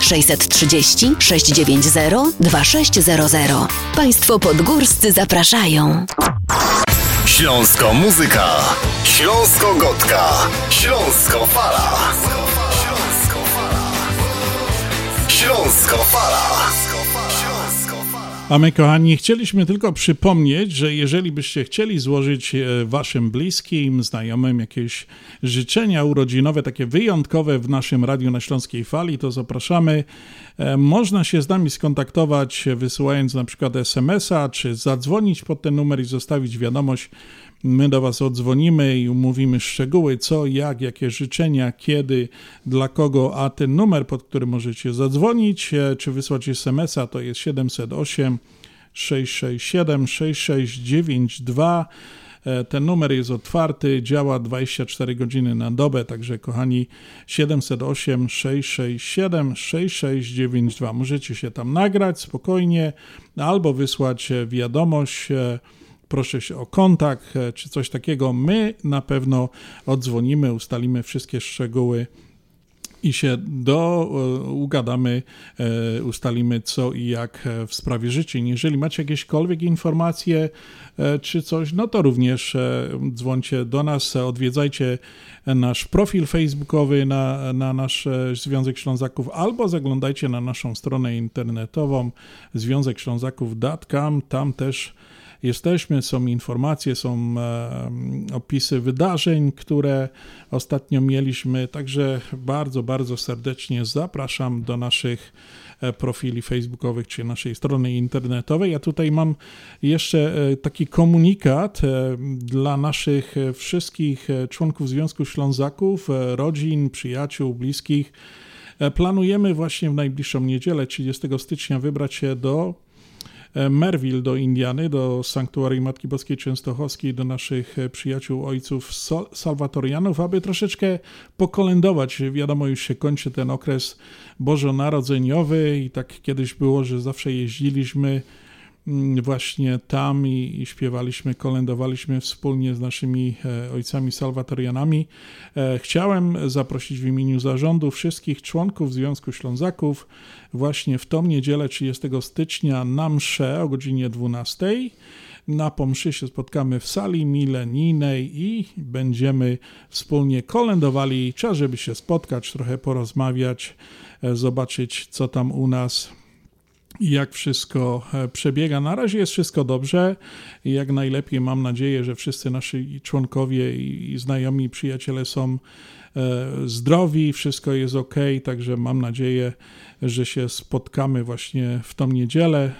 630 690 2600. Państwo podgórscy zapraszają. Śląsko muzyka. Śląsko gotka. Śląsko fala. Śląsko fala. A my, kochani, chcieliśmy tylko przypomnieć, że jeżeli byście chcieli złożyć e, waszym bliskim, znajomym jakieś życzenia urodzinowe, takie wyjątkowe w naszym Radiu na Śląskiej Fali, to zapraszamy. E, Można się z nami skontaktować, e, wysyłając na przykład SMS-a, czy zadzwonić pod ten numer i zostawić wiadomość. My do Was odzwonimy i umówimy szczegóły, co, jak, jakie życzenia, kiedy, dla kogo, a ten numer, pod który możecie zadzwonić, e, czy wysłać SMS-a, to jest 708 667 6692. E, Ten numer jest otwarty, działa 24 godziny na dobę, także kochani 708 667 6692. Możecie się tam nagrać spokojnie albo wysłać e, wiadomość. Proszę się o kontakt e, czy coś takiego. My na pewno odzwonimy, ustalimy wszystkie szczegóły i się do, e, ugadamy, e, ustalimy co i jak w sprawie życzeń. Jeżeli macie jakiekolwiek informacje czy coś, no to również dzwońcie do nas, odwiedzajcie nasz profil facebookowy na, na nasz Związek Ślązaków albo zaglądajcie na naszą stronę internetową związekślązaków.com, tam też jesteśmy, są informacje, są opisy wydarzeń, które ostatnio mieliśmy, także bardzo, bardzo serdecznie zapraszam do naszych e, profili facebookowych czy naszej strony internetowej. Ja tutaj mam jeszcze e, taki komunikat e, dla naszych wszystkich członków Związku Ślązaków, rodzin, przyjaciół, bliskich. Planujemy właśnie w najbliższą niedzielę, 30 stycznia, wybrać się do Merville do Indiany, do Sanktuarium Matki Boskiej Częstochowskiej, do naszych e, przyjaciół, ojców Sol- salwatorianów, aby troszeczkę pokolędować. Wiadomo, już się kończy ten okres bożonarodzeniowy i tak kiedyś było, że zawsze jeździliśmy właśnie tam i, i śpiewaliśmy, kolędowaliśmy wspólnie z naszymi e, ojcami salwatorianami. E, chciałem zaprosić w imieniu zarządu wszystkich członków Związku Ślązaków właśnie w tą niedzielę 30 stycznia na mszę o godzinie 12. Na pomszy się spotkamy w sali milenijnej i będziemy wspólnie kolędowali. Czas, żeby się spotkać, trochę porozmawiać, e, zobaczyć co tam u nas jak wszystko e, przebiega. Na razie jest wszystko dobrze jak najlepiej mam nadzieję, że wszyscy nasi członkowie i, znajomi, przyjaciele są e, zdrowi, wszystko jest ok, także mam nadzieję, że się spotkamy właśnie w tą niedzielę.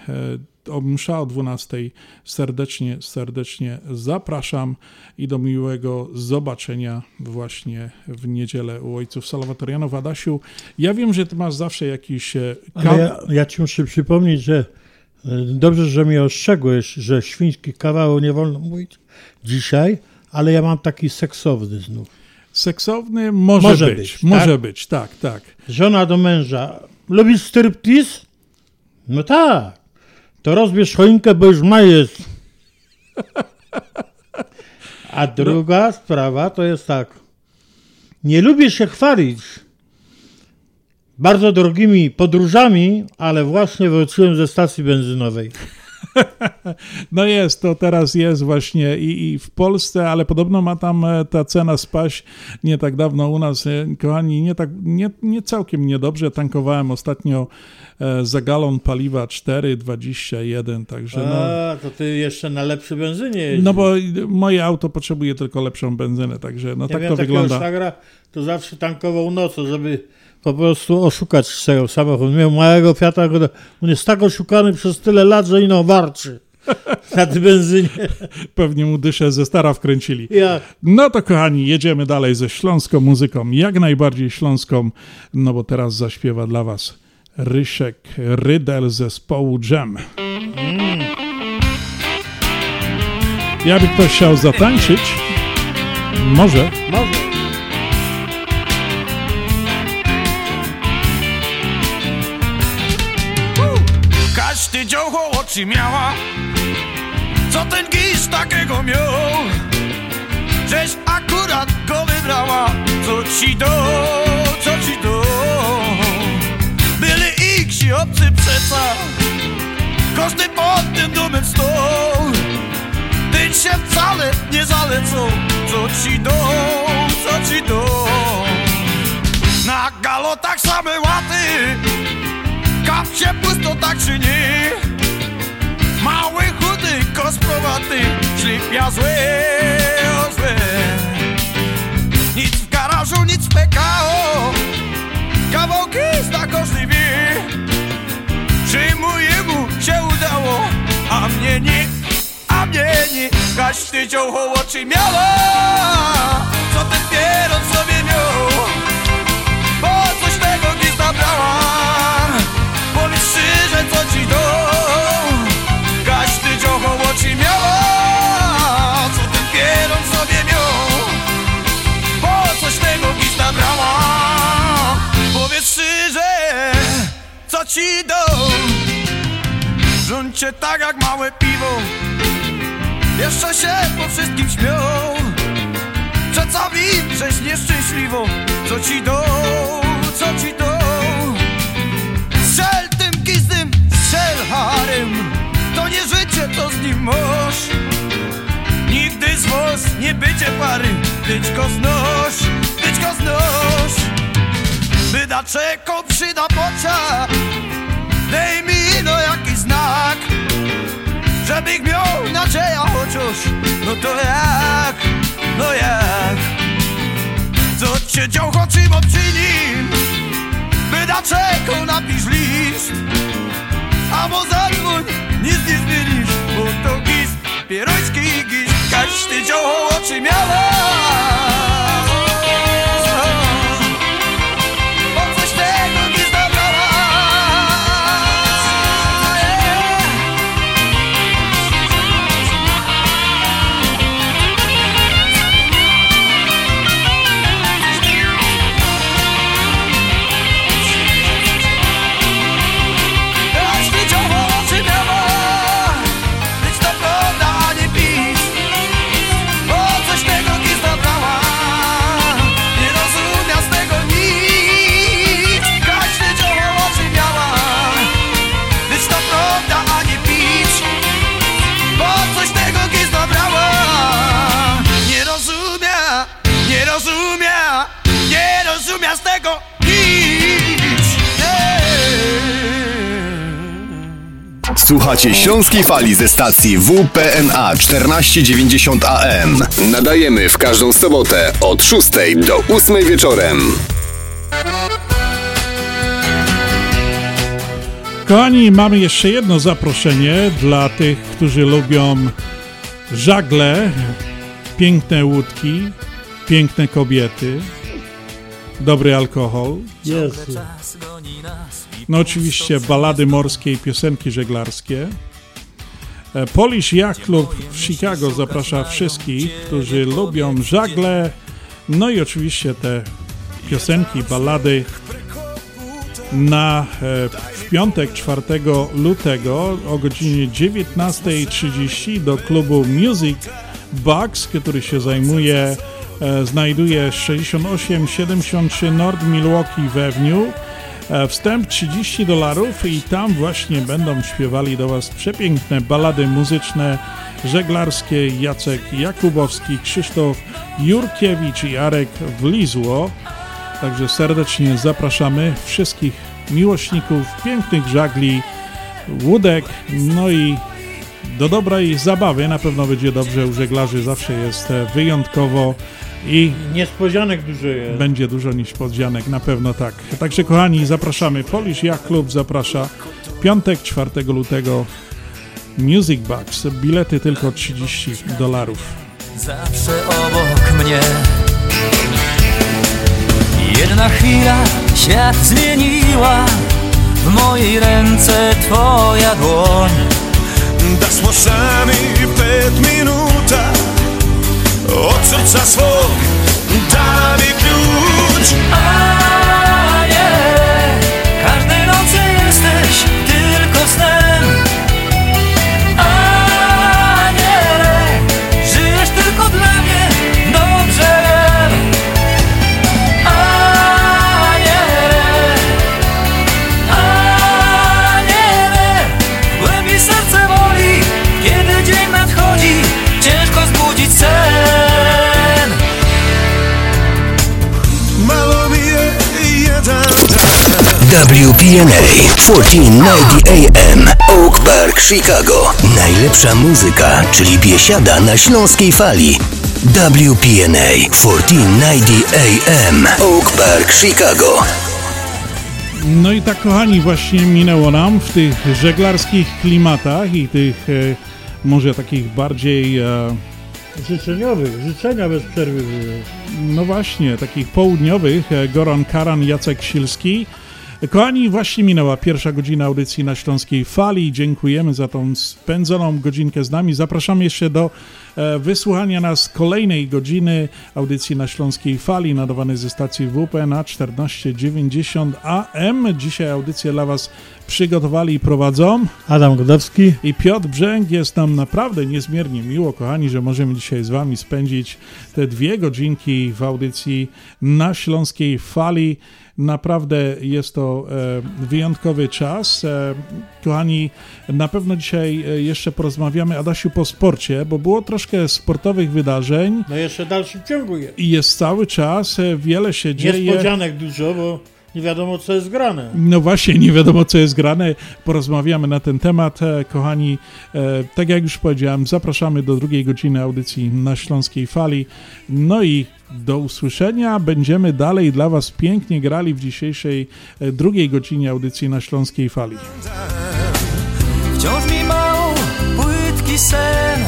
O msza o 12 serdecznie, serdecznie zapraszam i do miłego zobaczenia właśnie w niedzielę u ojców Salwatorianów. Adasiu, ja wiem, że ty masz zawsze jakiś e, Ale ja, ja ci muszę przypomnieć, że e, dobrze, że mnie ostrzegłeś, że świński kawał nie wolno mówić dzisiaj, ale ja mam taki seksowny znów. Seksowny może, Może być, być, może tak? być, tak, tak. Żona do męża, lubisz striptease? No tak. To rozbierz choinkę, bo już ma jest. A druga sprawa to jest tak. Nie lubię się chwalić bardzo drogimi podróżami, ale właśnie wróciłem ze stacji benzynowej. No jest, to teraz jest właśnie i, i w Polsce, ale podobno ma tam e, ta cena spaść nie tak dawno u nas. E, Kochani, nie, tak, nie, nie całkiem niedobrze. Tankowałem ostatnio za galon paliwa 4,21, także no... A, to ty jeszcze na lepszy benzynie jeździsz. No bo moje auto potrzebuje tylko lepszą benzynę, także no ja tak to wygląda. szwagra, to zawsze tankował nocą, żeby po prostu oszukać swego samochód. Miał małego Fiata, on jest tak oszukany przez tyle lat, że ino warczy na tej benzynie. Pewnie mu dyszę ze stara wkręcili. Jak? No to kochani, jedziemy dalej ze śląską muzyką, jak najbardziej śląską, no bo teraz zaśpiewa dla was Ryszek Rydel zespołu Jam. Jakby ktoś chciał zatańczyć, może. Może. Każdy dziołcho oczy miała Co ten gisz takiego miał Żeś akurat go wybrała co ci do Iksi obcy Każdy pod tym domem stał Ty się wcale nie zalecą. Co ci do, co ci do? Na galotach same łaty. Kapcie pusto tak czy nie? Mały, chudy, kosprowaty Ślipia złe, złe. Nic w garażu, nic w PKO Kawałki zna każdy wie się udało A mnie nie, a mnie nie. Każdy dział oczy miała Co ten pieron sobie miał Bo coś tego nie zabrała. Powiedz szczerze co ci do. Każdy dział oczy miała Co ten pieron sobie miał Bo coś tego nie zabrała. Powiedz szczerze co ci do dom Rządźcie tak jak małe piwo. Jeszcze się po wszystkim śmią Przedstawi, żeś nieszczęśliwą. Co ci do, co ci do? Strzel tym gizdym, strzel harem. To nie życie, to z nim mąż. Nigdy z was nie będzie pary. Go znoś, go znoś. Wyda czeko, przyda pocia. Dej mi no jakiś znak Żebych miał nadzieję chociaż No to jak, no jak. Co cię dział choćim obczynim Wyda czeko, napisz list Albo zadzwoń, nic nie zmienisz Bo to gist, pieroński gist. Każdy dział oczy miała Słuchacie Śląskiej Fali ze stacji WPNA 1490 AM. Nadajemy w każdą sobotę od 6 do 8 wieczorem. Kochani, mamy jeszcze jedno zaproszenie dla tych, którzy lubią żagle, piękne łódki, piękne kobiety, dobry alkohol. Jezu. No oczywiście balady morskie i piosenki żeglarskie. E, Polish Yacht Club w Chicago zaprasza wszystkich, którzy lubią żagle, no i oczywiście te piosenki, balady na e, w piątek 4 lutego o godzinie 19.30 do klubu Music Box, który się zajmuje, e, znajduje 6873 North Milwaukee Avenue. E, Wstęp 30 dolarów i tam właśnie będą śpiewali do Was przepiękne balady muzyczne, żeglarskie Jacek Jakubowski, Krzysztof Jurkiewicz i Arek Wlizło. Także serdecznie zapraszamy wszystkich miłośników pięknych żagli, łódek, no i do dobrej zabawy. Na pewno będzie dobrze, u żeglarzy zawsze jest e, wyjątkowo i Niespodzianek dużo jest. będzie dużo niespodzianek, na pewno tak. Także kochani, zapraszamy. Polish Yacht Club zaprasza piątek 4 lutego Music Box. Bilety tylko 30 dolarów. zawsze obok mnie Jedna chwila świat zmieniła W mojej ręce twoja dłoń Das må sami pet minuta Od srca svog da mi ključ A nie, każdej nocy jesteś tylko snem. A WPNA 1490 AM Oak Park, Chicago. Najlepsza muzyka, czyli biesiada na śląskiej fali. WPNA 1490 AM Oak Park, Chicago. No i tak, kochani, właśnie minęło nam w tych żeglarskich klimatach i tych e, może takich bardziej. E, Życzeniowych, życzenia bez przerwy były. No właśnie, takich południowych. e, Goran Karan, Jacek Silski. Kochani, właśnie minęła pierwsza godzina audycji na Śląskiej Fali. Dziękujemy za tą spędzoną godzinkę z nami. Zapraszamy jeszcze do e, wysłuchania nas kolejnej godziny audycji na Śląskiej Fali, nadawanej ze stacji WP na 1490 AM. Dzisiaj audycję dla Was przygotowali i prowadzą Adam Godowski i Piotr Brzęk. Jest nam naprawdę niezmiernie miło, kochani, że możemy dzisiaj z Wami spędzić te dwie godzinki w audycji na Śląskiej Fali. Naprawdę jest to e, wyjątkowy czas. E, kochani, na pewno dzisiaj e, jeszcze porozmawiamy, Adasiu, po sporcie, bo było troszkę sportowych wydarzeń No jeszcze w dalszym ciągu jest. i jest cały czas, wiele się dzieje. Niespodzianek dużo, bo nie wiadomo co jest grane. No właśnie, nie wiadomo co jest grane. Porozmawiamy na ten temat. Kochani, tak jak już powiedziałem, zapraszamy do drugiej godziny audycji na Śląskiej Fali. No i do usłyszenia. Będziemy dalej dla Was pięknie grali w dzisiejszej e, drugiej godzinie audycji na Śląskiej Fali. Wciąż mi mało, płytki sen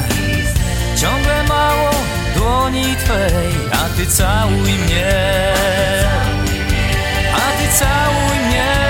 Ciągle mało dłoni Twej A Ty całuj mnie A Ty całuj mnie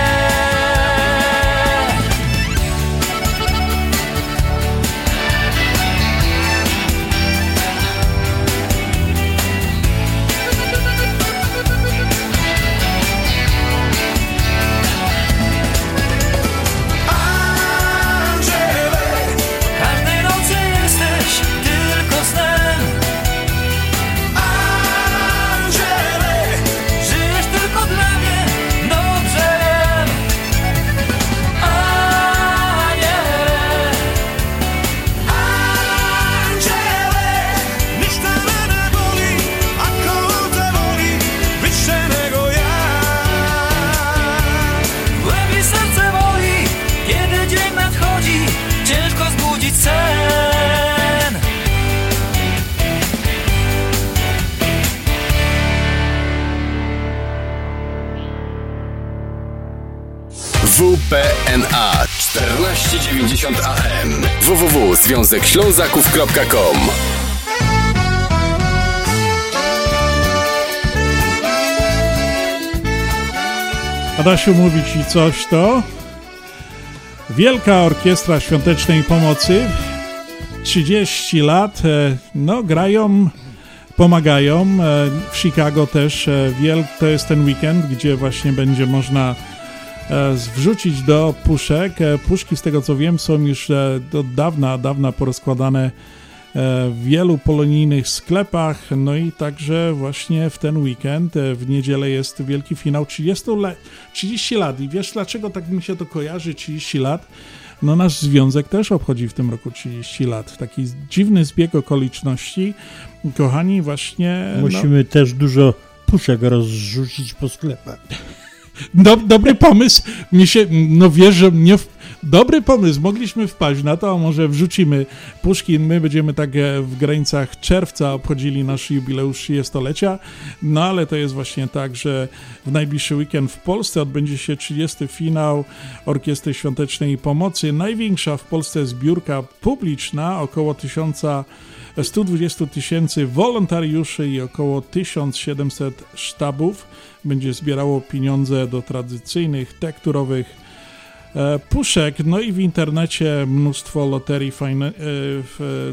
WPNA 1490 AM www.związekślązaków.com Adasiu, mówi Ci coś to? Wielka Orkiestra Świątecznej Pomocy, 30 lat, e, no grają, pomagają. E, W Chicago też e, wiel, to jest ten weekend, gdzie właśnie będzie można wrzucić do puszek. E, Puszki, z tego co wiem, są już e, od dawna, dawna porozkładane e, w wielu polonijnych sklepach. No i także właśnie w ten weekend, e, w niedzielę jest wielki finał 30, le- 30 lat. I wiesz dlaczego tak mi się to kojarzy 30 lat? No nasz związek też obchodzi w tym roku 30 lat. Taki dziwny zbieg okoliczności. Kochani, właśnie... no- Musimy też dużo puszek rozrzucić po sklepach. Do, dobry pomysł. Mi się, no wiesz, że mnie. W, dobry pomysł. Mogliśmy wpaść na to, a może wrzucimy puszki. My będziemy tak e, w granicach czerwca obchodzili nasz jubileusz 30-lecia. No ale to jest właśnie tak, że w najbliższy weekend w Polsce odbędzie się 30. finał Orkiestry Świątecznej Pomocy. Największa w Polsce zbiórka publiczna, około 1000. 120 tysięcy wolontariuszy i około 1700 sztabów będzie zbierało pieniądze do tradycyjnych, tekturowych puszek. No i w internecie mnóstwo loterii fajne, e,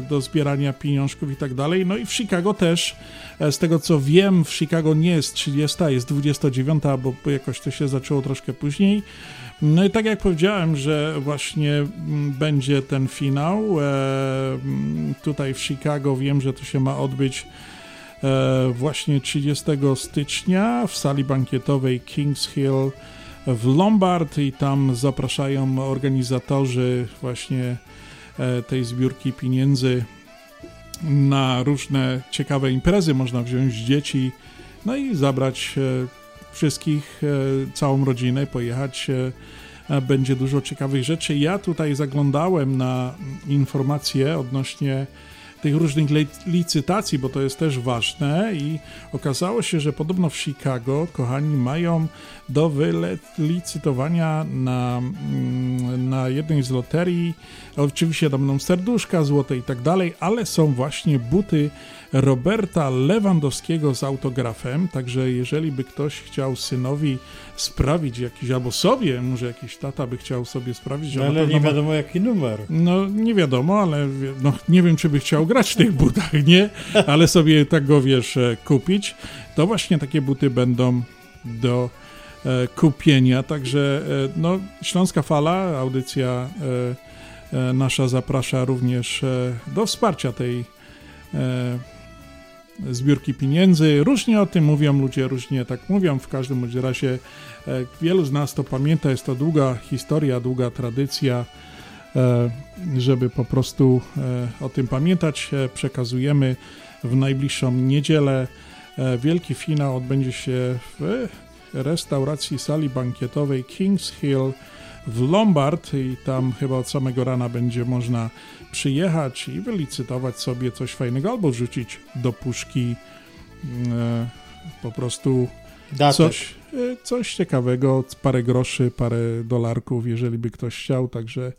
do zbierania pieniążków i tak dalej. No i w Chicago też. E, z tego co wiem, w Chicago nie jest 30, jest 29, bo jakoś to się zaczęło troszkę później. No i tak jak powiedziałem, że właśnie mm, będzie ten finał e, mm, tutaj w Chicago, wiem, że to się ma odbyć e, właśnie 30 stycznia w sali bankietowej Kings Hill w Lombard i tam zapraszają organizatorzy właśnie e, tej zbiórki pieniędzy na różne ciekawe imprezy. Można wziąć dzieci, no i zabrać e, wszystkich, e, całą rodzinę, pojechać. Będzie dużo ciekawych rzeczy. Ja tutaj zaglądałem na informacje odnośnie tych różnych licytacji, bo to jest też ważne i okazało się, że podobno w Chicago, kochani, mają do wylicytowania na, mm, na jednej z loterii, oczywiście tam serduszka złote i tak dalej, ale są właśnie buty Roberta Lewandowskiego z autografem, także jeżeli by ktoś chciał synowi sprawić jakiś, albo sobie, może jakiś tata by chciał sobie sprawić, No, ale pewno nie wiadomo jaki numer. no nie wiadomo, ale no, nie wiem, czy by chciał grać w tych butach, nie? Ale sobie tak go, wiesz, e, kupić. To właśnie takie buty będą do e, kupienia. Także e, no, Śląska Fala, audycja e, e, nasza zaprasza również e, do wsparcia tej zbiórki pieniędzy. Różnie o tym mówią ludzie, różnie tak mówią. W każdym razie e, wielu z nas to pamięta. Jest to długa historia, długa tradycja e, żeby po prostu e, o tym pamiętać. Przekazujemy w najbliższą niedzielę. Wielki finał odbędzie się w restauracji sali bankietowej Kings Hill w Lombard i tam chyba od samego rana będzie można przyjechać i wylicytować sobie coś fajnego albo wrzucić do puszki e, po prostu Datek. coś, e, coś ciekawego, parę groszy, parę dolarków, jeżeli by ktoś chciał, także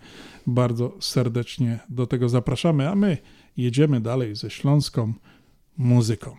bardzo serdecznie do tego zapraszamy, a my jedziemy dalej ze śląską muzyką.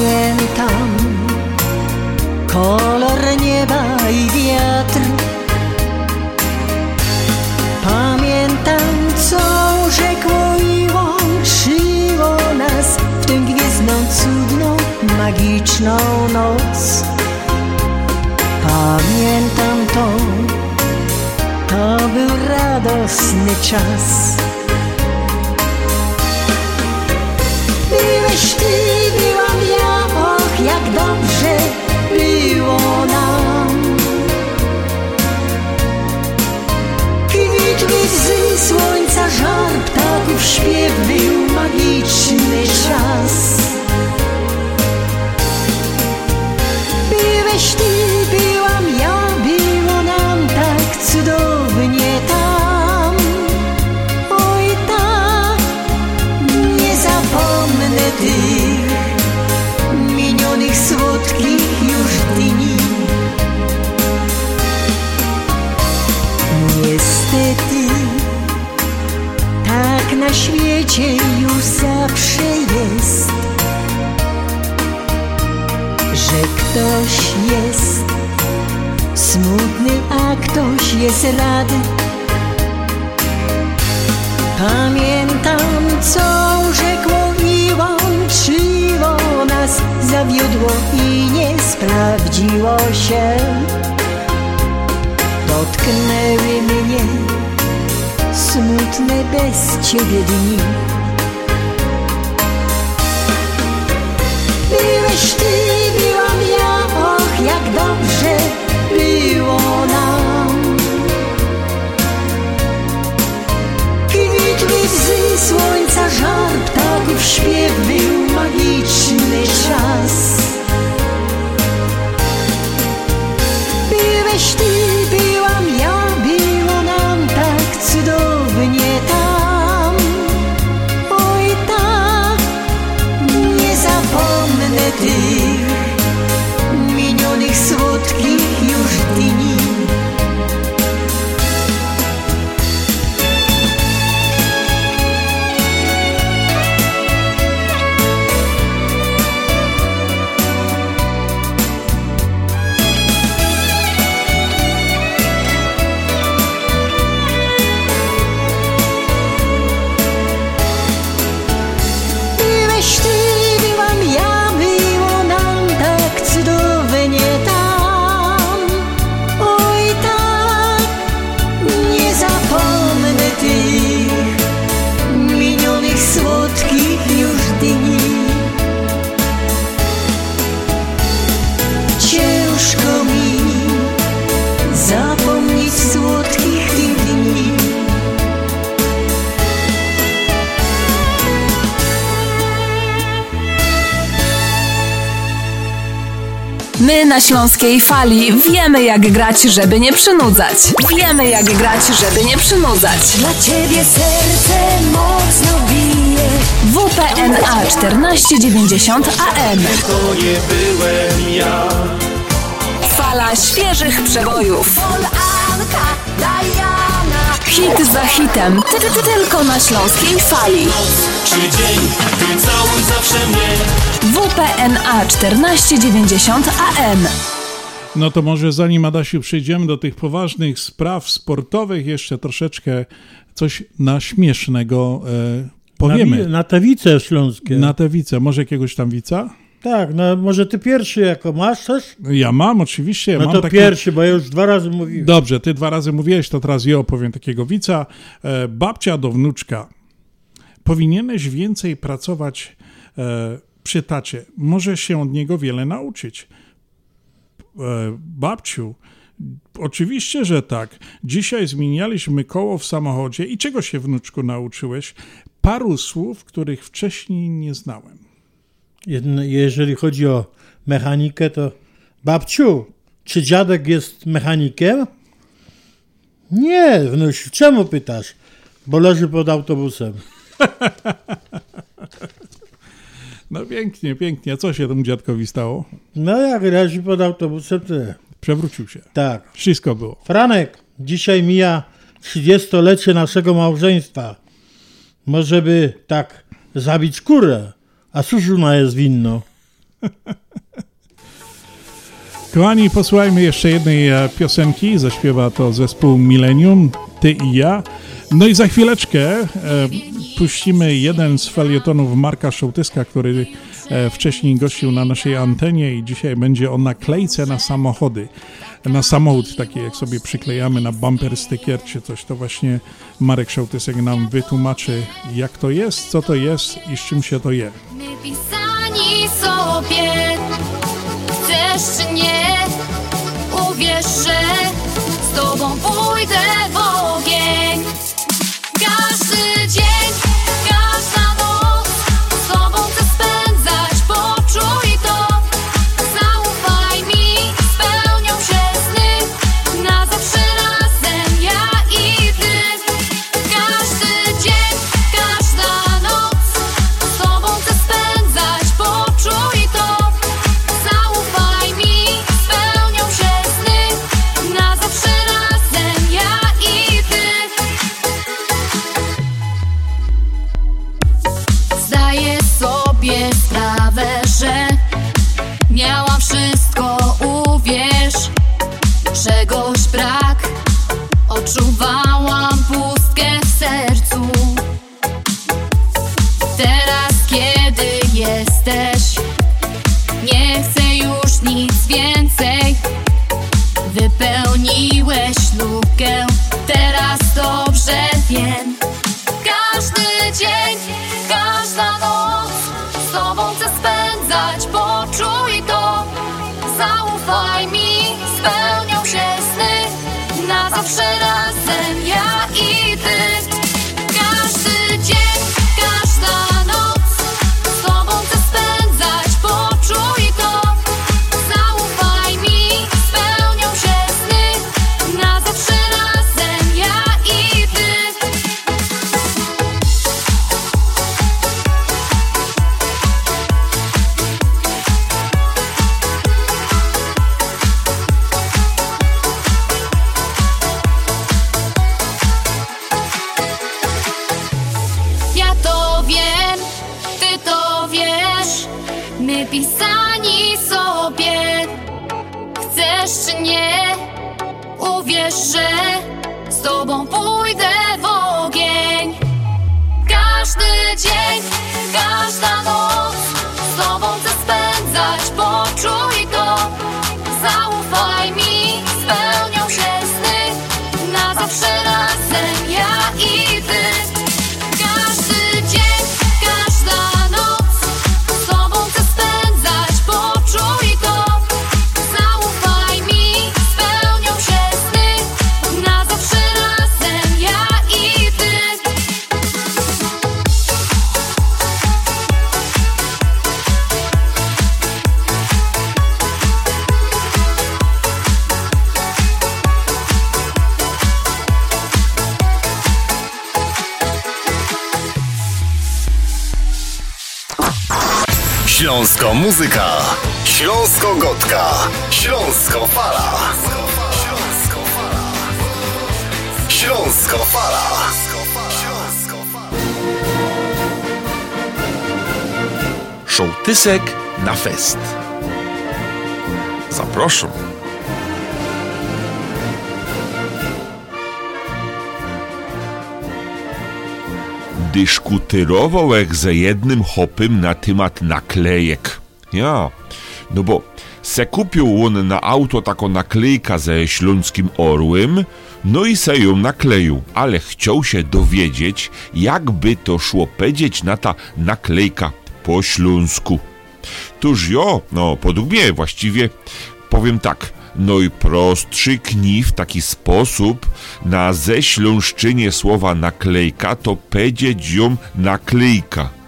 Pamiętam kolor nieba i wiatr. Pamiętam, co rzekło i łączyło nas w tę gwiezdną, cudną, magiczną noc. Pamiętam to, to był radosny czas. Ptaków śpiew zawsze jest że ktoś jest smutny, a ktoś jest rady. Pamiętam, co rzekło i łączyło nas, zawiodło i nie sprawdziło się. Dotknęły mnie smutne bez ciebie dni. Byłeś ty, byłam och jak dobrze było nam. Kwitły łzy, słońca żar, ptaków śpiew był magiczny czas. Byłeś ty, byłam na Śląskiej Fali wiemy jak grać, żeby nie przynudzać. Wiemy jak grać, żeby nie przynudzać. Dla ciebie serce mocno bije WPNA 1490 AM. To nie byłem ja Fala świeżych przebojów. Hit za hitem. Ty, ty, tylko na Śląskiej Fali. Czy dzień, ty całuj zawsze mnie WPNA 1490 AM. No to może zanim Adasiu przejdziemy do tych poważnych spraw sportowych, jeszcze troszeczkę coś na śmiesznego e, powiemy. Na, na te wice śląskie. Na te wice. Może jakiegoś tam wica? Tak, no może ty pierwszy jako masz coś? Ja mam, oczywiście. No mam to taki... pierwszy, bo ja już dwa razy mówiłem. Dobrze, ty dwa razy mówiłeś, to teraz ja opowiem takiego wica. E, babcia do wnuczka. Powinieneś więcej pracować e, przy tacie. Może się od niego wiele nauczyć. E, babciu, oczywiście, że tak. Dzisiaj zmienialiśmy koło w samochodzie i czego się wnuczku nauczyłeś? Paru słów, których wcześniej nie znałem. Jeżeli chodzi o mechanikę, to babciu, czy dziadek jest mechanikiem? Nie, wnuś, czemu pytasz? Bo leży pod autobusem. No pięknie, pięknie. A co się temu dziadkowi stało? No jak leży pod autobusem, to... Przewrócił się. Tak. Wszystko było. Franek, dzisiaj mija 30-lecie naszego małżeństwa. Może by tak zabić kurę, a Suszuna jest winno. Kochani, posłuchajmy jeszcze jednej e, piosenki. Zaśpiewa to zespół Millennium, Ty i ja. No i za chwileczkę e, puścimy jeden z felietonów Marka Szołtyska, który e, wcześniej gościł na naszej antenie i dzisiaj będzie o naklejce na samochody. Na samochód, taki jak sobie przyklejamy na bumper sticker czy coś, to właśnie Marek Szołtysek nam wytłumaczy, jak to jest, co to jest i z czym się to je. My pisani sobie Chcesz czy nie Uwierz, że Z tobą pójdę w Odczuwałam pustkę w sercu Teraz, kiedy jesteś, nie chcę już nic więcej. Wypełniłeś lukę, teraz dobrze wiem. Każdy dzień, uwierz, że z tobą pójdę w ogień. Każdy dzień, każda noc z tobą chcę spędzać, poczuj to. Zaufaj muzyka. Śląsko gotka. Śląsko fala. Śląsko fala. Śląsko fala. Sołtysek na fest. Zapraszam. Dyskutyrował jak ze jednym hopem na temat naklejek. Ja, no bo se kupił on na auto taką naklejka ze śląskim orłem, no i se ją nakleił, ale chciał się dowiedzieć, jakby to szło powiedzieć na ta naklejka po śląsku. Tuż jo, no podług mnie właściwie powiem tak, no i prostszy kni w taki sposób na ześląszczynie słowa naklejka to powiedzieć ją naklejka.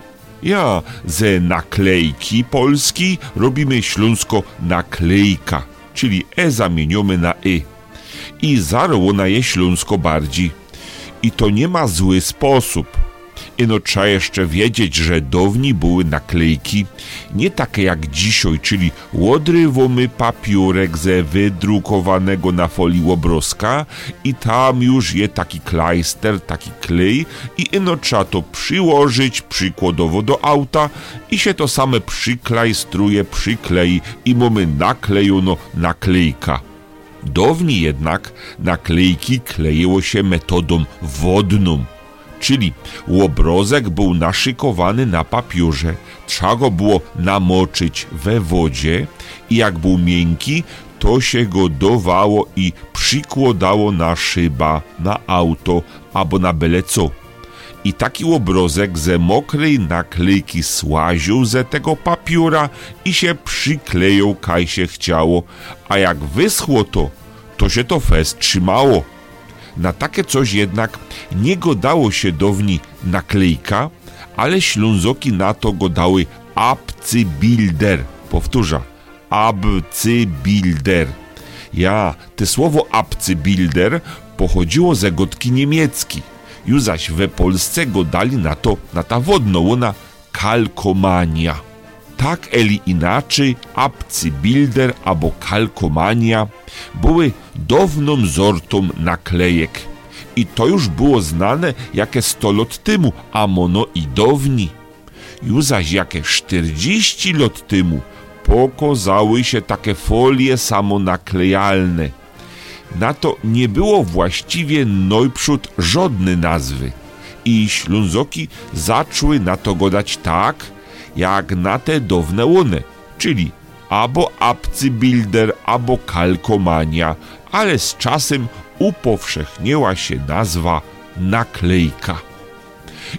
Ja ze naklejki polski robimy śląsko naklejka, czyli e zamieniamy na y. I zarło na je śląsko bardziej. I to nie ma zły sposób. Ino trzeba jeszcze wiedzieć, że dawniej były naklejki nie takie jak dzisiaj, czyli łodrywomy papiurek ze wydrukowanego na folii łobroska i tam już je taki klejster, taki klej i ino trzeba to przyłożyć przykładowo do auta i się to same przyklejstruje, przyklei i mamy naklejono naklejka. Dawniej jednak naklejki kleiło się metodą wodną czyli łobrozek był naszykowany na papierze, trzeba go było namoczyć we wodzie i jak był miękki, to się go dowało i przykładało na szyba, na auto albo na byle co. I taki łobrozek ze mokrej naklejki słaził ze tego papiura i się przykleją, kaj się chciało, a jak wyschło to, to się to fest trzymało. Na takie coś jednak nie godało się downi naklejka, ale ślązoki na to godały abcybilder. Powtórzę, abcybilder. Ja, te słowo abcybilder pochodziło ze gotki niemiecki. Już zaś we Polsce godali na to, na ta wodnołona kalkomania. Tak eli inaczej abcybilder albo kalkomania były dawną zortą naklejek. I to już było znane jakie 100 lat temu, a mono i dawni. Już zaś jakie 40 lat temu pokazały się takie folie samonaklejalne. Na to nie było właściwie najprzód żadnej nazwy. I ślązoki zaczęły na to godać tak, jak na te dawne łone, czyli albo abcybilder, albo kalkomania, ale z czasem upowszechniła się nazwa naklejka.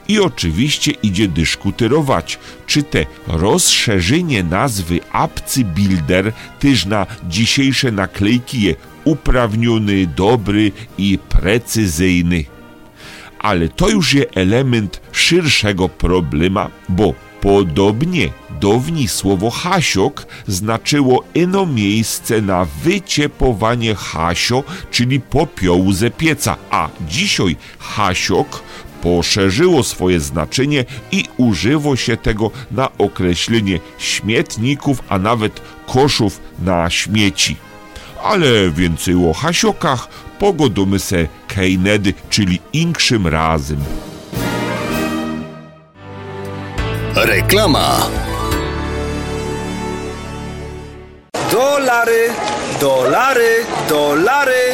I oczywiście idzie dyskutyrować, czy te rozszerzenie nazwy abcybilder też na dzisiejsze naklejki je uprawniony, dobry i precyzyjny. Ale to już jest element szerszego problema, bo Podobnie dawniej słowo hasiok znaczyło ino miejsce na wyciepowanie hasio, czyli popiołu ze pieca, a dzisiaj hasiok poszerzyło swoje znaczenie i użyło się tego na określenie śmietników, a nawet koszów na śmieci. Ale więcej o hasiokach pogodomy se kejnedy, czyli inkszym razem. Reklama. Dolary, dolary, dolary,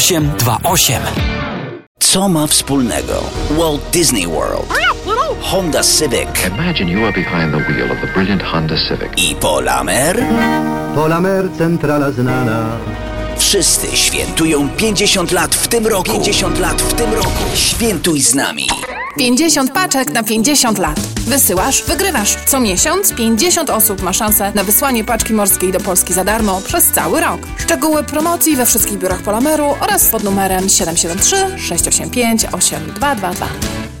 0828. Co ma wspólnego Walt Disney World, Honda Civic Imagine you are behind the wheel of the brilliant Honda Civic. i Polamer? Polamer centrala znana. Wszyscy świętują 50 lat w tym roku. 50 lat w tym roku. Świętuj z nami. 50 paczek na 50 lat. Wysyłasz, wygrywasz. Co miesiąc 50 osób ma szansę na wysłanie paczki morskiej do Polski za darmo przez cały rok. Szczegóły promocji we wszystkich biurach Polameru oraz pod numerem 773 685 8222.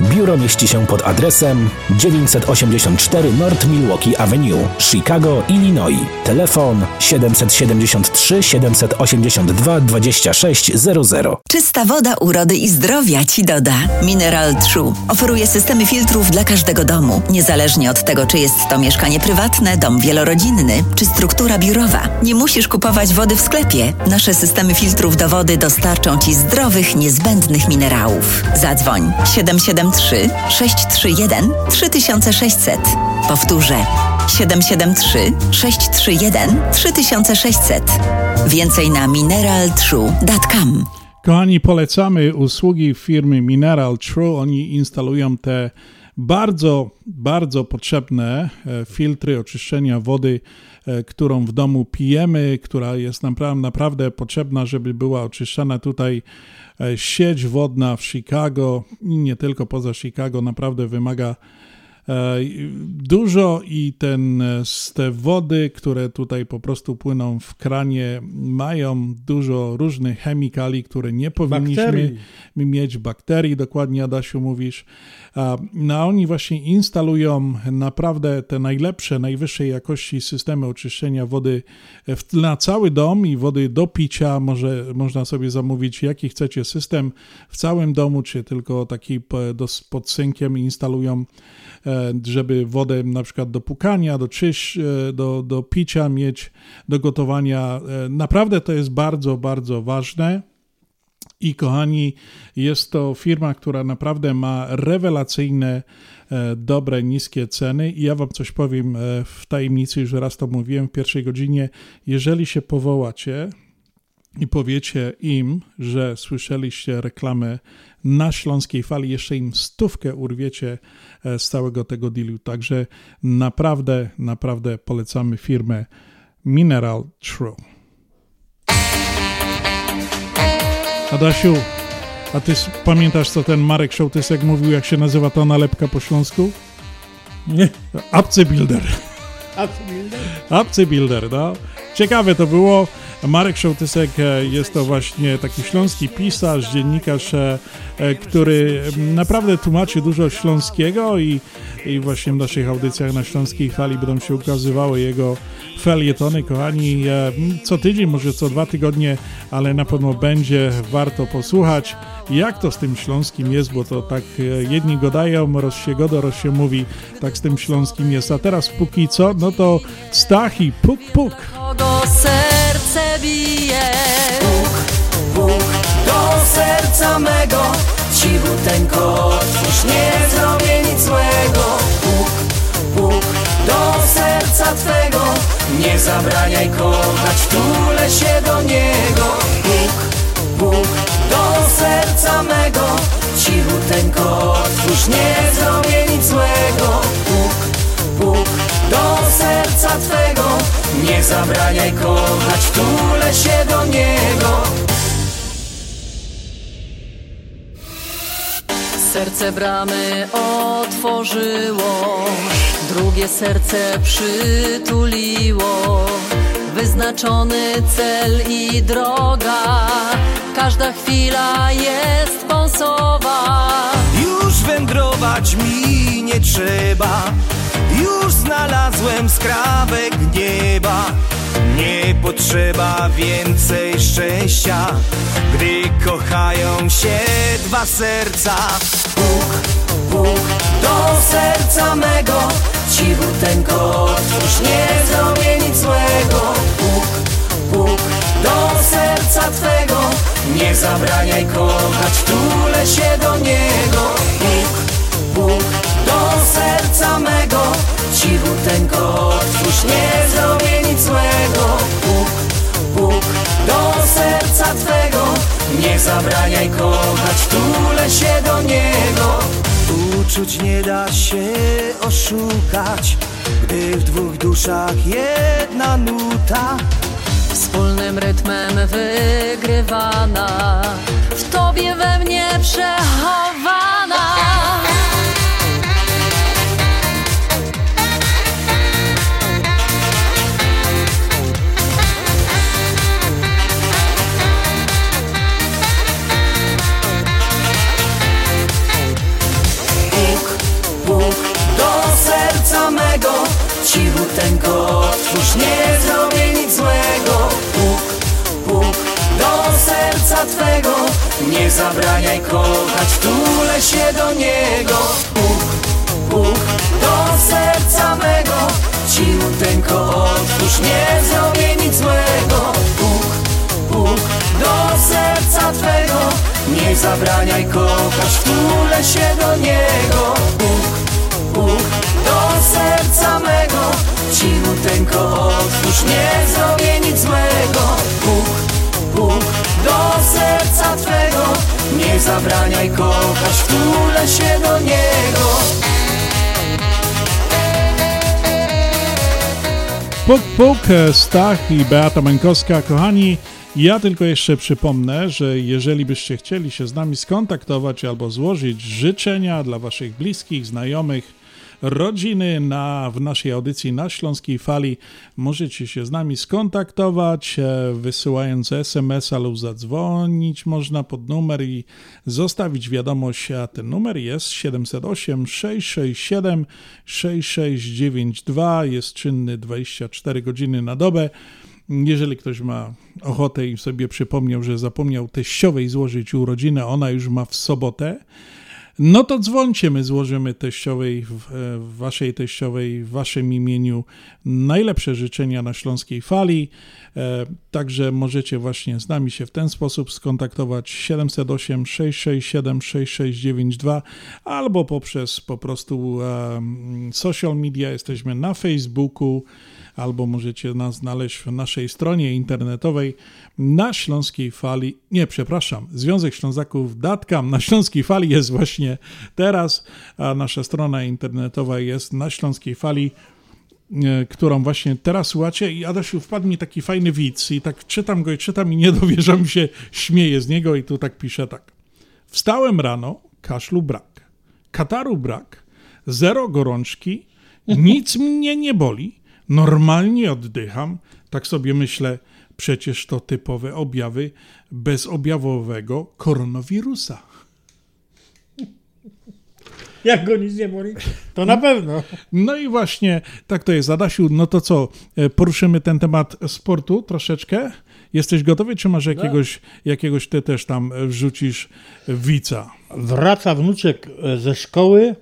Biuro mieści się pod adresem 984 North Milwaukee Avenue, Chicago, Illinois. Telefon 773 782 2600. Czysta woda urody i zdrowia Ci doda. Mineral True oferuje systemy filtrów dla każdego domu, niezależnie od tego, czy jest to mieszkanie prywatne, dom wielorodzinny, czy struktura biurowa. Nie musisz kupować wody w sklepie. Nasze systemy filtrów do wody dostarczą Ci zdrowych, niezbędnych minerałów. Zadzwoń 773 631 3600. Powtórzę 773 631 3600. Więcej na mineraltrue.com. Kochani, polecamy usługi firmy Mineral True. Oni instalują te bardzo, bardzo potrzebne e, filtry oczyszczenia wody, e, którą w domu pijemy, która jest naprawdę, naprawdę potrzebna, żeby była oczyszczana tutaj sieć wodna w Chicago i nie tylko poza Chicago, naprawdę wymaga e, dużo i ten, e, z te wody, które tutaj po prostu płyną w kranie, mają dużo różnych chemikali, które nie powinniśmy Bakterii. mieć, bakterii, dokładnie Adasiu mówisz. No a oni właśnie instalują naprawdę te najlepsze, najwyższej jakości systemy oczyszczenia wody na cały dom i wody do picia. Może, można sobie zamówić, jaki chcecie system w całym domu, czy tylko taki pod synkiem instalują, e, żeby wodę na przykład do pukania, do czyś, e, do, do picia mieć, do gotowania. E, Naprawdę to jest bardzo, bardzo ważne. I kochani, jest to firma, która naprawdę ma rewelacyjne, e, dobre, niskie ceny. I ja Wam coś powiem e, w tajemnicy, już raz to mówiłem w pierwszej godzinie. Jeżeli się powołacie i powiecie im, że słyszeliście reklamę na Śląskiej Fali, jeszcze im stówkę urwiecie e, z całego tego dealu. Także naprawdę, naprawdę polecamy firmę Mineral True. Adasiu, a ty pamiętasz, co ten Marek Szołtysek mówił, jak się nazywa ta nalepka po śląsku? Nie. Apcybuilder. Apcybuilder, no. Ciekawe to było. Marek Szołtysek e, jest to właśnie taki śląski pisarz, dziennikarz, e, e, który m, naprawdę tłumaczy dużo śląskiego i, i właśnie w naszych audycjach na Śląskiej Fali będą się ukazywały jego felietony, kochani. e, Co tydzień, może co dwa tygodnie, ale na pewno będzie warto posłuchać, jak to z tym śląskim jest, bo to tak e, jedni godają, roz się godo, roz się mówi, tak z tym śląskim jest. A teraz póki co, no to Stach i Puk Puk. Kogo serce bije Puk, puk do serca mego Cichuteńko otwórz, nie zrobię nic złego Puk, puk do serca twego Nie zabraniaj kochać, wtulę się do niego. Puk, puk do serca mego Cichuteńko otwórz, nie zrobię nic złego. Puk, puk do serca twego Nie zabraniaj kochać, wtulę się do niego Serce bramy otworzyło Drugie serce przytuliło. Wyznaczony cel i droga Każda chwila jest pąsowa Już wędrować mi nie trzeba Już znalazłem skrawek nieba. Nie potrzeba więcej szczęścia Gdy kochają się dwa serca Puk, puk do serca mego Cichuteńko otwórz, nie zrobię nic złego. Puk, puk do serca twego Nie zabraniaj kochać, wtulę się do niego. Bóg, Bóg do serca mego Cichuteńko otwórz, nie zrobię nic złego. Bóg, Bóg do serca twego. Nie zabraniaj kochać, wtulę się do niego. Uczuć nie da się oszukać Gdy w dwóch duszach jedna nuta. Wspólnym rytmem wygrywana W tobie we mnie przechowana Cichuteńko otwórz, nie zrobię nic złego. Bóg, Bóg do serca twego. Nie zabraniaj kochać, wtulę się do niego. Bóg, Bóg do serca mego. Cichuteńko otwórz, nie zrobię nic złego. Bóg, Bóg do serca twego. Nie zabraniaj kochać, wtulę się do niego. Bóg, Bóg do serca mego. Cichuteńko otwórz, nie zrobię nic złego. Bóg, Bóg do serca twego. Nie zabraniaj kochać, wtulę się do niego. Puk Puk, Stach i Beata Mańkowska. Kochani, ja tylko jeszcze przypomnę, że jeżeli byście chcieli się z nami skontaktować albo złożyć życzenia dla waszych bliskich, znajomych, rodziny na, w naszej audycji na Śląskiej Fali, możecie się z nami skontaktować, e, wysyłając SMS-a lub zadzwonić. Można pod numer i zostawić wiadomość, a ten numer jest 708 667 6692, jest czynny 24 godziny na dobę. Jeżeli ktoś ma ochotę i sobie przypomniał, że zapomniał teściowej złożyć urodziny, ona już ma w sobotę, no to dzwońcie, my złożymy teściowej, w waszej teściowej, w waszym imieniu najlepsze życzenia na Śląskiej Fali. E, także możecie właśnie z nami się w ten sposób skontaktować 708 667 6692 albo poprzez po prostu um, social media. Jesteśmy na Facebooku albo możecie nas znaleźć w naszej stronie internetowej na Śląskiej Fali, nie, przepraszam, Związek Ślązaków Datkam na Śląskiej Fali jest właśnie teraz, a nasza strona internetowa jest na Śląskiej Fali, e, którą właśnie teraz słuchacie. I Adasiu, wpadł mi taki fajny widz i tak czytam go i czytam i nie dowierzam się, śmieję z niego i tu tak pisze tak. Wstałem rano, kaszlu brak, kataru brak, zero gorączki, nic mnie nie boli, normalnie oddycham, tak sobie myślę, przecież to typowe objawy bezobjawowego koronawirusa. Jak go nic nie boli, to na pewno. No i właśnie tak to jest. Adasiu, no to co, e, poruszymy ten temat sportu troszeczkę? Jesteś gotowy, czy masz jakiegoś, jakiegoś ty też tam e, wrzucisz wica? Wraca wnuczek e, ze szkoły,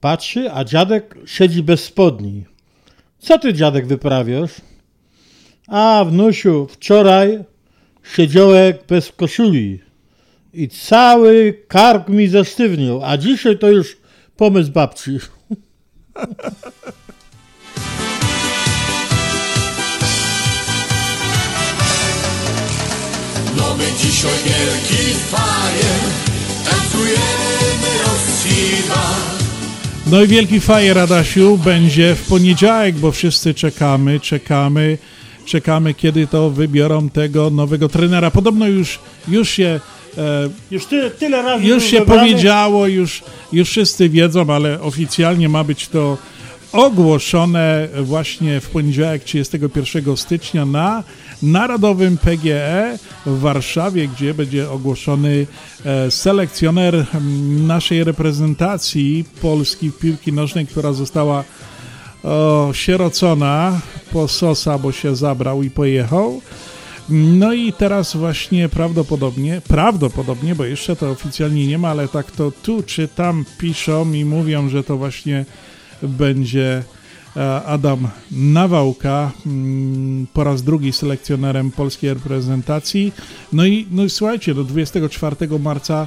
patrzy, a dziadek siedzi bez spodni. Co ty, dziadek, wyprawiasz? A, wnusiu, wczoraj siedziałem bez koszuli i cały kark mi zesztywnił, a dzisiaj to już pomysł babci. Mamy dzisiaj wielki fajer, tancujemy rozsiwa. No i wielki fajer, Adasiu, będzie w poniedziałek, bo wszyscy czekamy, czekamy, czekamy, kiedy to wybiorą tego nowego trenera. Podobno już, już się... E, Już tyle, tyle razy Już się wybrany. powiedziało, już, już wszyscy wiedzą, ale oficjalnie ma być to ogłoszone właśnie w poniedziałek 31 stycznia na Narodowym PGE w Warszawie, gdzie będzie ogłoszony e, selekcjoner naszej reprezentacji Polski w piłki nożnej, która została o, sierocona po Sosa, bo się zabrał i pojechał. No i teraz właśnie prawdopodobnie, prawdopodobnie, bo jeszcze to oficjalnie nie ma, ale tak to tu czy tam piszą i mówią, że to właśnie będzie Adam Nawałka, mm, po raz drugi selekcjonerem polskiej reprezentacji. No i, no i słuchajcie, do 24 marca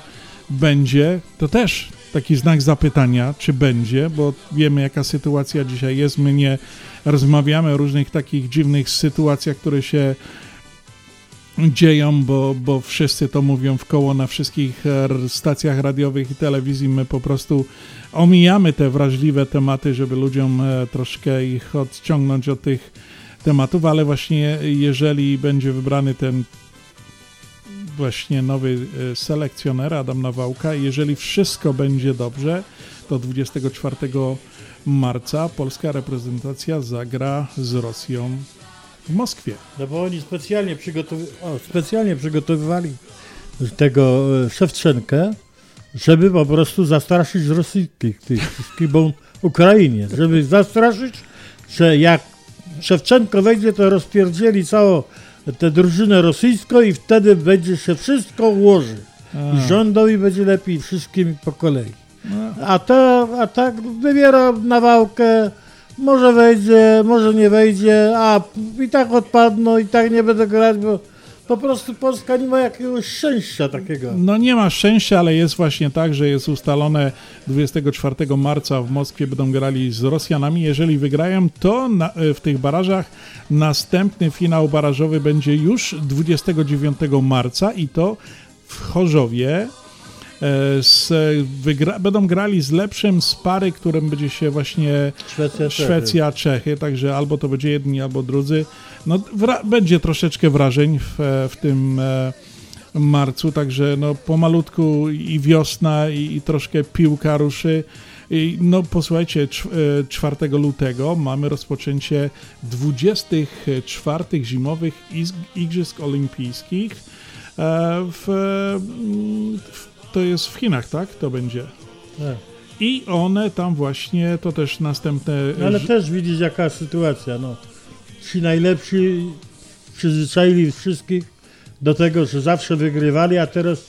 będzie, to też taki znak zapytania, czy będzie, bo wiemy jaka sytuacja dzisiaj jest. My nie rozmawiamy o różnych takich dziwnych sytuacjach, które się dzieją, bo, bo wszyscy to mówią w koło na wszystkich e, stacjach radiowych i telewizji. My po prostu omijamy te wrażliwe tematy, żeby ludziom e, troszkę ich odciągnąć od tych tematów, ale właśnie jeżeli będzie wybrany ten właśnie nowy e, selekcjoner Adam Nawałka, jeżeli wszystko będzie dobrze, to 24 marca polska reprezentacja zagra z Rosją w Moskwie. No bo oni specjalnie, przygotowy... o, specjalnie przygotowywali tego e, Szewczenkę, żeby po prostu zastraszyć rosyjskich tych wszystkich, bo Ukrainie, żeby zastraszyć, że jak Szewczenko wejdzie, to rozpierdzieli całą tę drużynę rosyjską i wtedy będzie się wszystko ułoży. A. I rządowi będzie lepiej wszystkim po kolei. No. A, to, a tak wybiera na wałkę, może wejdzie, może nie wejdzie, a i tak odpadną, i tak nie będę grać, bo po prostu Polska nie ma jakiegoś szczęścia takiego. No nie ma szczęścia, ale jest właśnie tak, że jest ustalone 24 marca w Moskwie będą grali z Rosjanami. Jeżeli wygrają, to na, w tych barażach następny finał barażowy będzie już 29 marca i to w Chorzowie. E, Z, wygra, będą grali z lepszym z pary, którym będzie się właśnie Szwecja, Czechy. Szwecja Czechy, także albo to będzie jedni, albo drudzy. No, wra- będzie troszeczkę wrażeń w, w tym e, marcu, także no, pomalutku i wiosna, i, i troszkę piłka ruszy. I, no posłuchajcie, cz- e, 4 lutego mamy rozpoczęcie 24 zimowych Igrzysk Olimpijskich. W, mm, w, to jest w Chinach, tak? To będzie. Tak. I one tam właśnie, to też następne... No, ale też widzisz jaka sytuacja, no. Ci najlepsi przyzwyczaili wszystkich do tego, że zawsze wygrywali, a teraz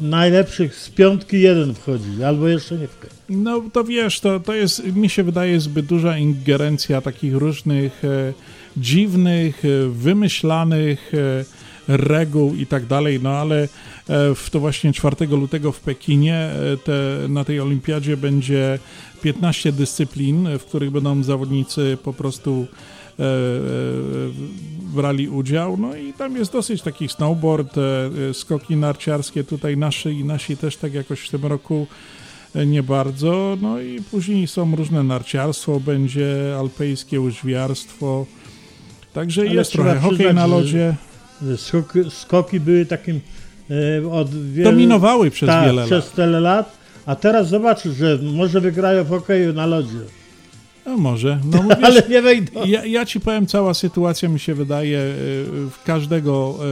najlepszych z piątki jeden wchodzi, albo jeszcze nie wchodzi. No to wiesz, to, to jest, mi się wydaje, zbyt duża ingerencja takich różnych e, dziwnych, e, wymyślanych e, reguł i tak dalej, no ale w to właśnie 4 lutego w Pekinie e, te, na tej olimpiadzie będzie 15 dyscyplin, w których będą zawodnicy po prostu e, e, brali udział, no i tam jest dosyć takich snowboard, e, e, skoki narciarskie, tutaj nasi i nasi też tak jakoś w tym roku e, nie bardzo, no i później są różne narciarstwo, będzie alpejskie łyżwiarstwo, także Ale jest trochę hokej na lodzie. Skoki, były takim e, od wielu, Dominowały przez tak, wiele przez lat. tyle lat, a teraz zobaczysz, że może wygrają w hokeju na lodzie. No może. No, wiesz, Ale nie wejdą. Ja, ja ci powiem, cała sytuacja mi się wydaje e, w każdego e,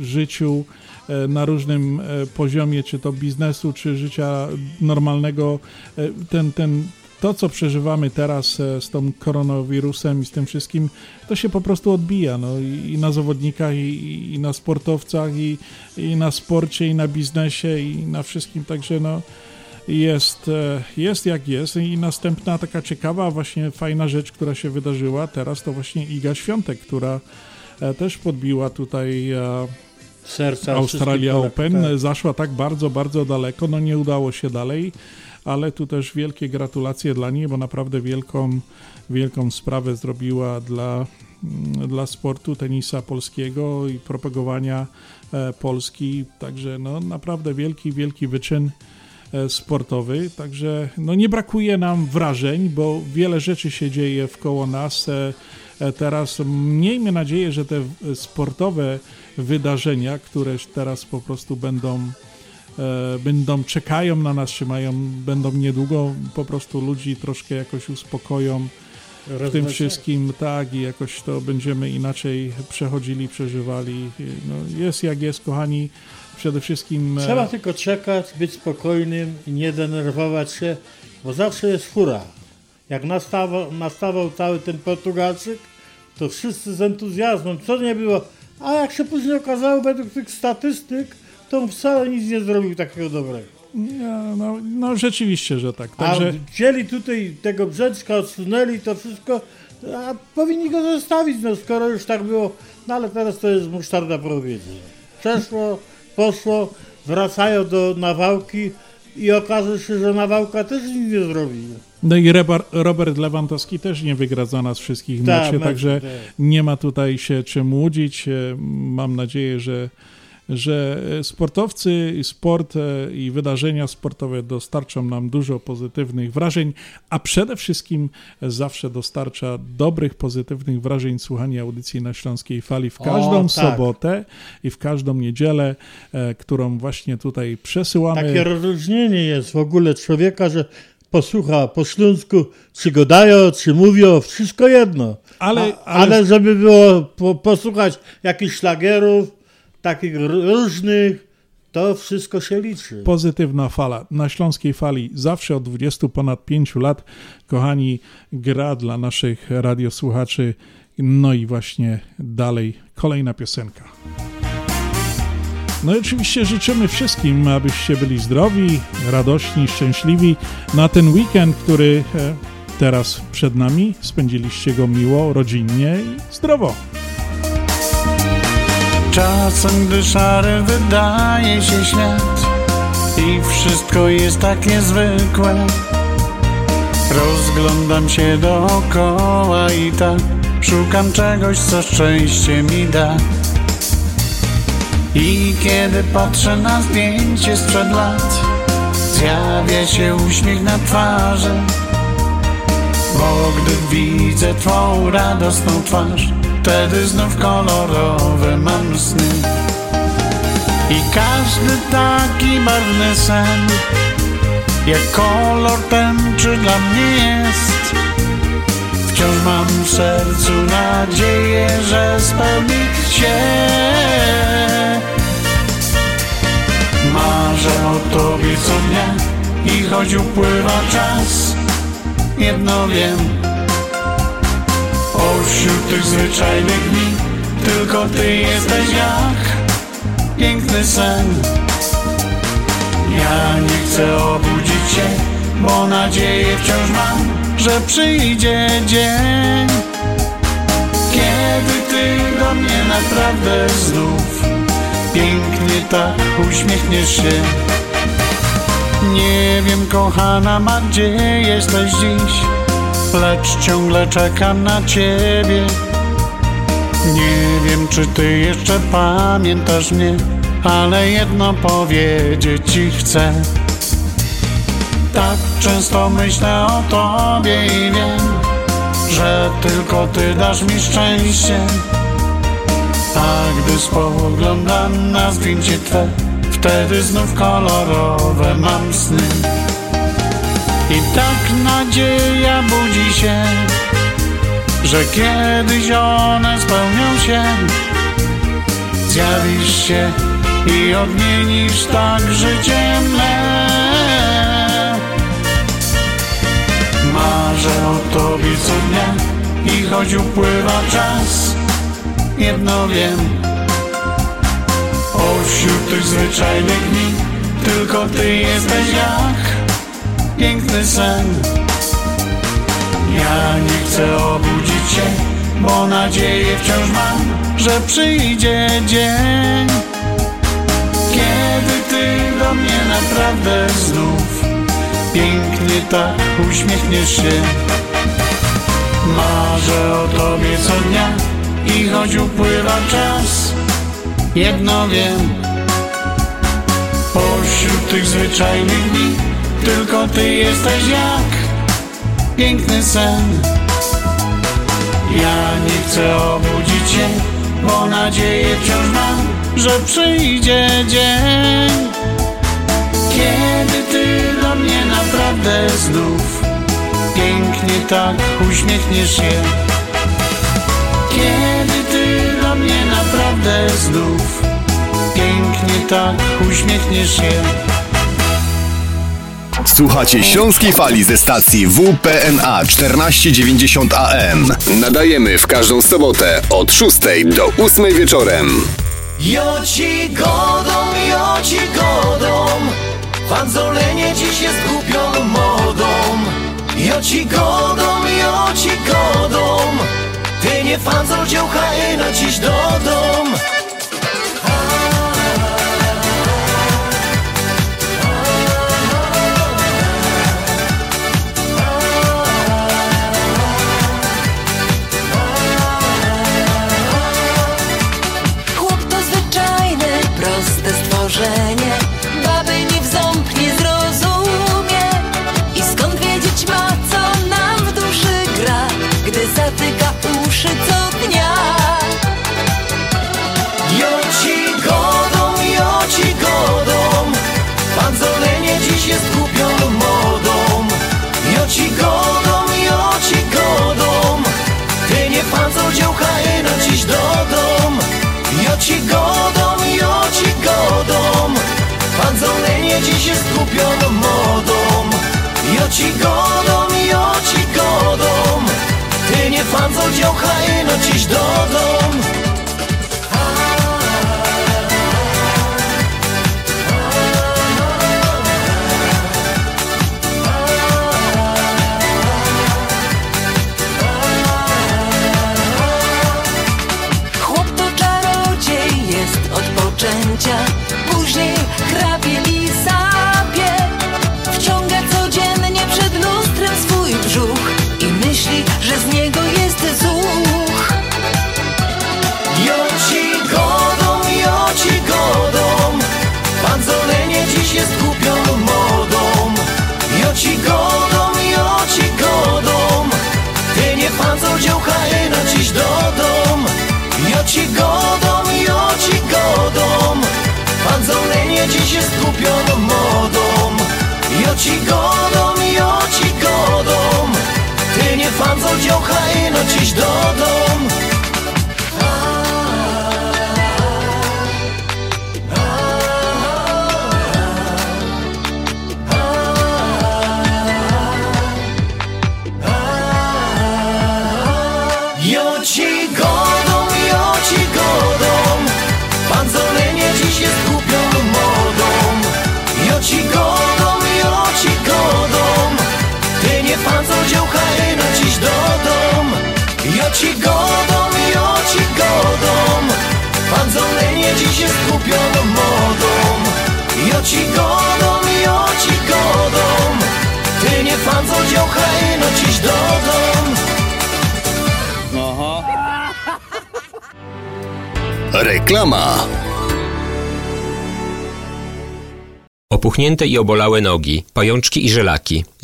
e, życiu e, na różnym e, poziomie, czy to biznesu, czy życia normalnego, e, ten, ten, to, co przeżywamy teraz e, z tą koronawirusem i z tym wszystkim, to się po prostu odbija no, i, na zawodnikach, i, i na sportowcach, i, i na sporcie, i na biznesie, i na wszystkim, także no jest, e, jest jak jest. I następna taka ciekawa, właśnie fajna rzecz, która się wydarzyła teraz, to właśnie Iga Świątek, która e, też podbiła tutaj Serca Australia Open, tak. zaszła tak bardzo, bardzo daleko, no nie udało się dalej, ale tu też wielkie gratulacje dla niej, bo naprawdę wielką, wielką sprawę zrobiła dla, mm, dla sportu tenisa polskiego i propagowania e, Polski, także no naprawdę wielki, wielki wyczyn e, sportowy, także no nie brakuje nam wrażeń, bo wiele rzeczy się dzieje wkoło nas. e, Teraz miejmy nadzieję, że te sportowe wydarzenia, które teraz po prostu będą będą, czekają na nas, czy mają, będą niedługo, po prostu ludzi troszkę jakoś uspokoją w tym wszystkim, tak, i jakoś to będziemy inaczej przechodzili, przeżywali. No, jest jak jest, kochani, przede wszystkim... e, Trzeba tylko czekać, być spokojnym i nie denerwować się, bo zawsze jest fura. Jak nastawał, nastawał cały ten Portugalczyk, to wszyscy z entuzjazmem, co nie było. A jak się później okazało, według tych statystyk, to wcale nic nie zrobił takiego dobrego. No, no, no rzeczywiście, że tak. Także A wzięli tutaj tego Brzeczka, odsunęli to wszystko, a powinni go zostawić, no skoro już tak było. No ale teraz to jest musztarda po obiedzie. Przeszło, poszło, wracają do nawałki i okaże się, że nawałka też nic nie zrobi. No i Robert Lewandowski też nie wygra za nas wszystkich meczy, meczy, także tak. nie ma tutaj się czym łudzić. E, Mam nadzieję, że, że sportowcy, i sport e, i wydarzenia sportowe dostarczą nam dużo pozytywnych wrażeń, a przede wszystkim zawsze dostarcza dobrych, pozytywnych wrażeń słuchanie audycji na Śląskiej Fali w O, każdą tak. sobotę i w każdą niedzielę, e, którą właśnie tutaj przesyłamy. Takie rozróżnienie jest w ogóle człowieka, że posłucha po śląsku, czy go dają, czy mówią, wszystko jedno. Ale- ale- ale żeby było po, posłuchać jakichś szlagierów, takich różnych, to wszystko się liczy. Pozytywna fala. Na Śląskiej Fali zawsze od 20 ponad 5 lat, kochani, gra dla naszych radiosłuchaczy. No i właśnie dalej kolejna piosenka. No i oczywiście życzymy wszystkim, abyście byli zdrowi, radośni, szczęśliwi na ten weekend, który e, teraz przed nami. Spędziliście go miło, rodzinnie i zdrowo. Czasem, gdy szary wydaje się świat i wszystko jest tak niezwykłe, rozglądam się dookoła i tak szukam czegoś, co szczęście mi da. I kiedy patrzę na zdjęcie sprzed lat, zjawia się uśmiech na twarzy, bo gdy widzę Twą radosną twarz, wtedy znów kolorowe mam sny. I każdy taki barwny sen, jak kolor tęczy dla mnie jest. Wciąż mam w sercu nadzieję, że spełni się. Marzę o Tobie co dnia i choć upływa czas, jedno wiem, Pośród tych zwyczajnych dni Tylko Ty jesteś jak piękny sen. Ja nie chcę obudzić się Bo nadzieję wciąż mam Że przyjdzie dzień Kiedy Ty do mnie naprawdę znów Pięknie tak uśmiechniesz się Nie wiem kochana ma gdzie jesteś dziś lecz ciągle czekam na ciebie. Nie wiem, czy ty jeszcze pamiętasz mnie, ale jedno powiedzieć ci chcę. Tak często myślę o tobie i wiem, że tylko ty dasz mi szczęście. A gdy spoglądam na zdjęcie twe, wtedy znów kolorowe mam sny. I tak nadzieja budzi się, że kiedyś one spełnią się. Zjawisz się i odmienisz tak życie me. Marzę o tobie co dnia i choć upływa czas, jedno wiem. Pośród tych zwyczajnych dni tylko ty jesteś jak piękny sen. Ja nie chcę obudzić się, bo nadzieję wciąż mam, że przyjdzie dzień, kiedy ty do mnie naprawdę znów pięknie tak uśmiechniesz się. Marzę o tobie co dnia i choć upływa czas, jedno wiem. Pośród tych zwyczajnych dni tylko ty jesteś jak piękny sen. Ja nie chcę obudzić się, bo nadzieję wciąż mam, że przyjdzie dzień, kiedy ty do mnie naprawdę znów pięknie tak uśmiechniesz się. Kiedy naprawdę znów pięknie tak uśmiechniesz się. Słuchacie Śląskiej Fali ze stacji WPNA 1490 AM. Nadajemy w każdą sobotę od 6 do 8 wieczorem. Jo ci godą, jo ci godą, Fanzolenie dziś jest głupią modą Jo ci godą, jo ci godą Ty nie fanzol dziołcha no dziś do dom Jest głupią modą. Jo ci godą, jo ci godą. Ty nie fanzol dziołcha no dziś do dom ci godą, jo ci godą. Ty nie fanzol dziołcha no dziś do ci godą, jo ci godą. Ty nie fanzol dziołcha no dziś do dom Reklama. Opuchnięte i obolałe nogi, pajączki i żelaki,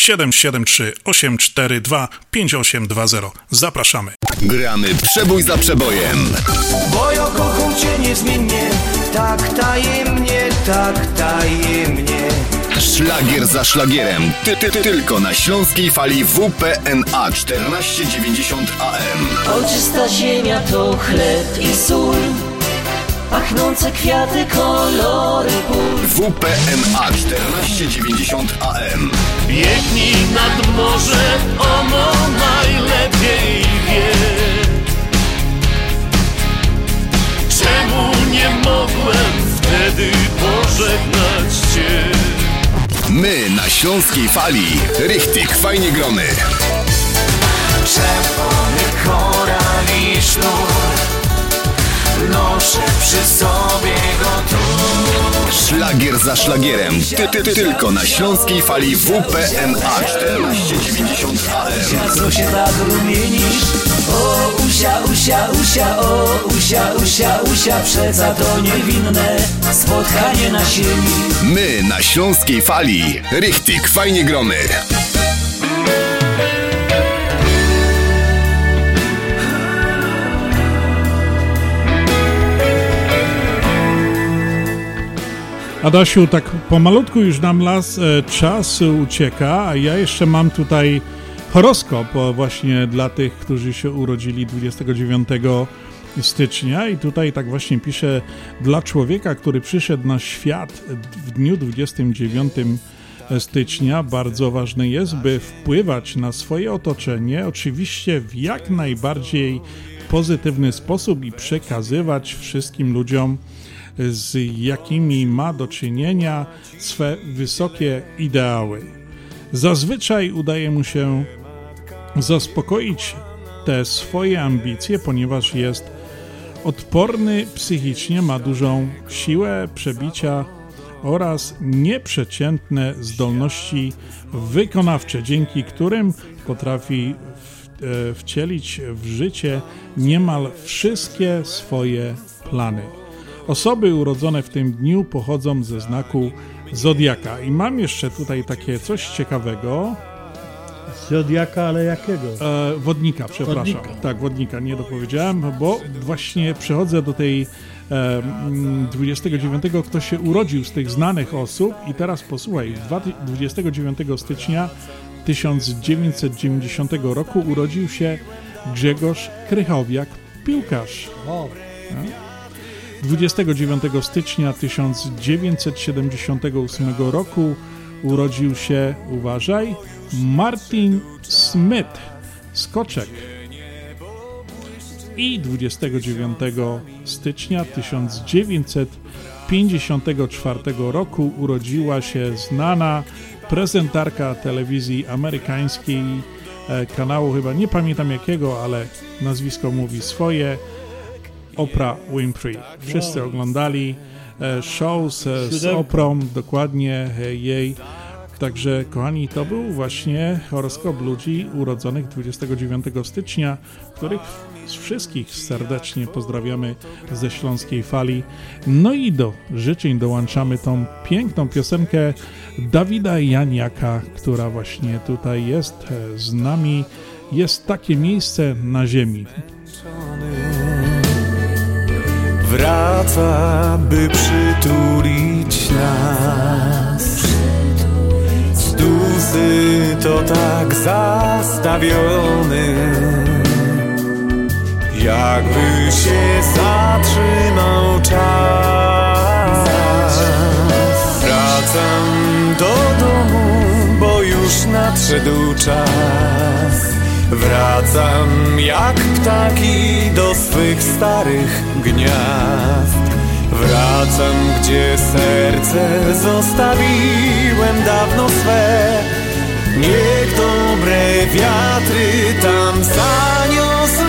773 842 5820. Zapraszamy. Gramy przebój za przebojem. Bo ja kocham cię niezmiennie Tak tajemnie, tak tajemnie Szlagier za szlagierem. Ty, ty, ty, tylko na śląskiej fali WPNA 1490 AM. Ojczysta ziemia to chleb i sól pachnące kwiaty, kolory pól. WPNA 1490 AM. Biegnij nad morze, ono najlepiej wie Czemu nie mogłem wtedy pożegnać Cię? My na śląskiej fali. Richtig, fajnie grony. Czerwony korali sznur Noszę przy sobie go tu Szlagier za szlagierem. Ty, ty, ty, tylko na śląskiej fali WPNA 1490 AM. Co się tak rumienisz? O, usia, usia, usia, o, usia, usia, usia, przeca to niewinne spotkanie na sieni. My na śląskiej fali. Richtig, fajnie grony. Adasiu, tak pomalutku już nam las e, czas ucieka, a ja jeszcze mam tutaj horoskop e, właśnie dla tych, którzy się urodzili 29 stycznia. I tutaj tak właśnie pisze dla człowieka, który przyszedł na świat w dniu 29 stycznia bardzo ważne jest, by wpływać na swoje otoczenie, oczywiście w jak najbardziej pozytywny sposób i przekazywać wszystkim ludziom z jakimi ma do czynienia swe wysokie ideały. Zazwyczaj udaje mu się zaspokoić te swoje ambicje, ponieważ jest odporny psychicznie, ma dużą siłę przebicia oraz nieprzeciętne zdolności wykonawcze, dzięki którym potrafi e, wcielić w życie niemal wszystkie swoje plany. Osoby urodzone w tym dniu pochodzą ze znaku Zodiaka. I mam jeszcze tutaj takie coś ciekawego. Zodiaka, ale jakiego? E, wodnika, przepraszam. Wodnika. Tak, wodnika, nie dopowiedziałem, bo właśnie przechodzę do tej e, mm, 29, kto się urodził z tych znanych osób i teraz posłuchaj, dwa- 29 stycznia 1990 roku urodził się Grzegorz Krychowiak, piłkarz. 29 stycznia 1978 roku urodził się, uważaj, Martin Smith, skoczek. I 29 stycznia 1954 roku urodziła się znana prezentarka telewizji amerykańskiej, e, kanału chyba nie pamiętam jakiego, ale nazwisko mówi swoje, Oprah Winfrey. Wszyscy oglądali e, show z, z. Oprą, dokładnie e, jej. Także, kochani, to był właśnie horoskop ludzi urodzonych 29 stycznia, których z wszystkich serdecznie pozdrawiamy ze Śląskiej Fali. No i do życzeń dołączamy tą piękną piosenkę Dawida Janiaka, która właśnie tutaj jest e, z nami. Jest takie miejsce na ziemi. Wraca, by przytulić nas. Duzy to tak zastawiony Jakby się zatrzymał czas. Wracam do domu, bo już nadszedł czas Wracam jak ptaki do swych starych gniazd. Wracam, gdzie serce zostawiłem dawno swe. Niech dobre wiatry tam zaniosą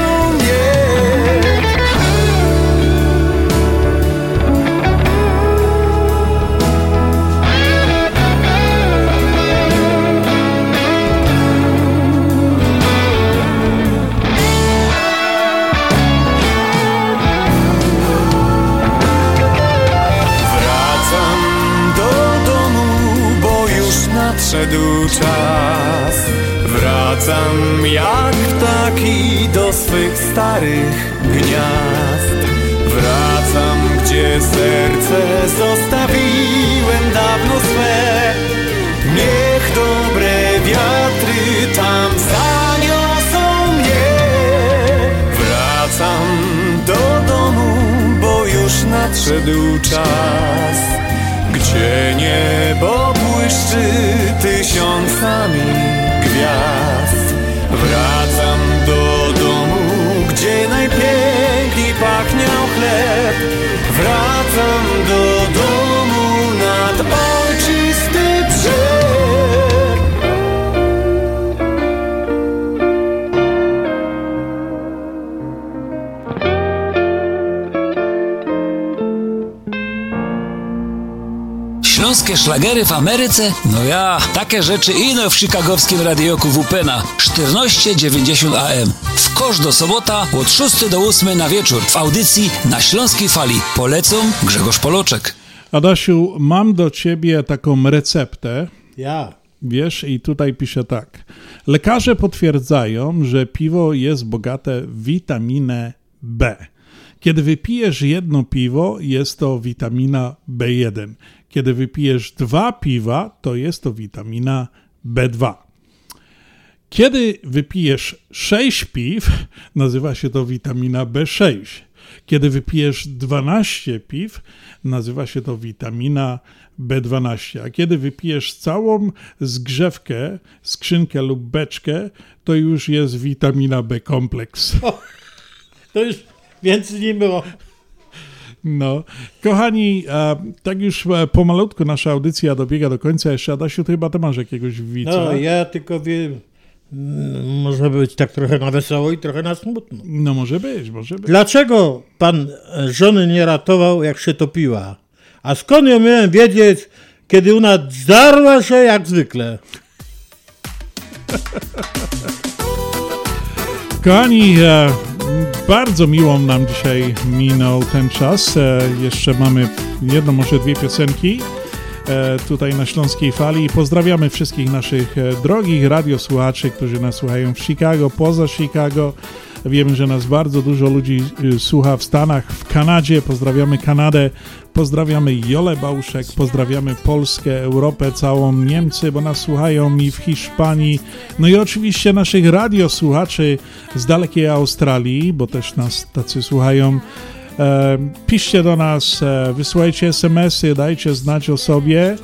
nadszedł czas. Wracam jak ptaki do swych starych gniazd. Wracam, gdzie serce zostawiłem dawno swe. Niech dobre wiatry tam nadszedł czas, gdzie niebo błyszczy tysiącami gwiazd. Wracam Śląskie szlagery w Ameryce? No ja, takie rzeczy ino w chicagowskim radioku WPNA 1490 AM. W kosz do sobota od 6 do 8 na wieczór w audycji na Śląskiej Fali. Polecą Grzegorz Poloczek. Adasiu, mam do ciebie taką receptę. Ja. Wiesz, i tutaj pisze tak. Lekarze potwierdzają, że piwo jest bogate w witaminę B. Kiedy wypijesz jedno piwo, jest to witamina B1. Kiedy wypijesz dwa piwa, to jest to witamina B2. Kiedy wypijesz 6 piw, nazywa się to witamina B6. Kiedy wypijesz 12 piw, nazywa się to witamina B12. A kiedy wypijesz całą zgrzewkę, skrzynkę lub beczkę, to już jest witamina B kompleks. To już więcej nie było. No, kochani, tak już e, pomalutku nasza audycja dobiega do końca. Jeszcze, Adasiu, ty chyba ty masz jakiegoś wica. No, ja tylko wiem, może być tak trochę na wesoło i trochę na smutno. No może być, może być. Dlaczego pan e, żony nie ratował, jak się topiła? A skąd ja miałem wiedzieć, kiedy ona zdarła się jak zwykle? Kochani, e, bardzo miło nam dzisiaj minął ten czas. E, jeszcze mamy jedno, może dwie piosenki e, tutaj na Śląskiej Fali. Pozdrawiamy wszystkich naszych e, drogich radiosłuchaczy, którzy nas słuchają w Chicago, poza Chicago. Wiemy, że nas bardzo dużo ludzi y, słucha w Stanach, w Kanadzie. Pozdrawiamy Kanadę, pozdrawiamy Jolę Bałuszek, pozdrawiamy Polskę, Europę całą, Niemcy, bo nas słuchają i w Hiszpanii. No i oczywiście naszych radiosłuchaczy z dalekiej Australii, bo też nas tacy słuchają. E, piszcie do nas, e, wysyłajcie SMS-y, dajcie znać o sobie.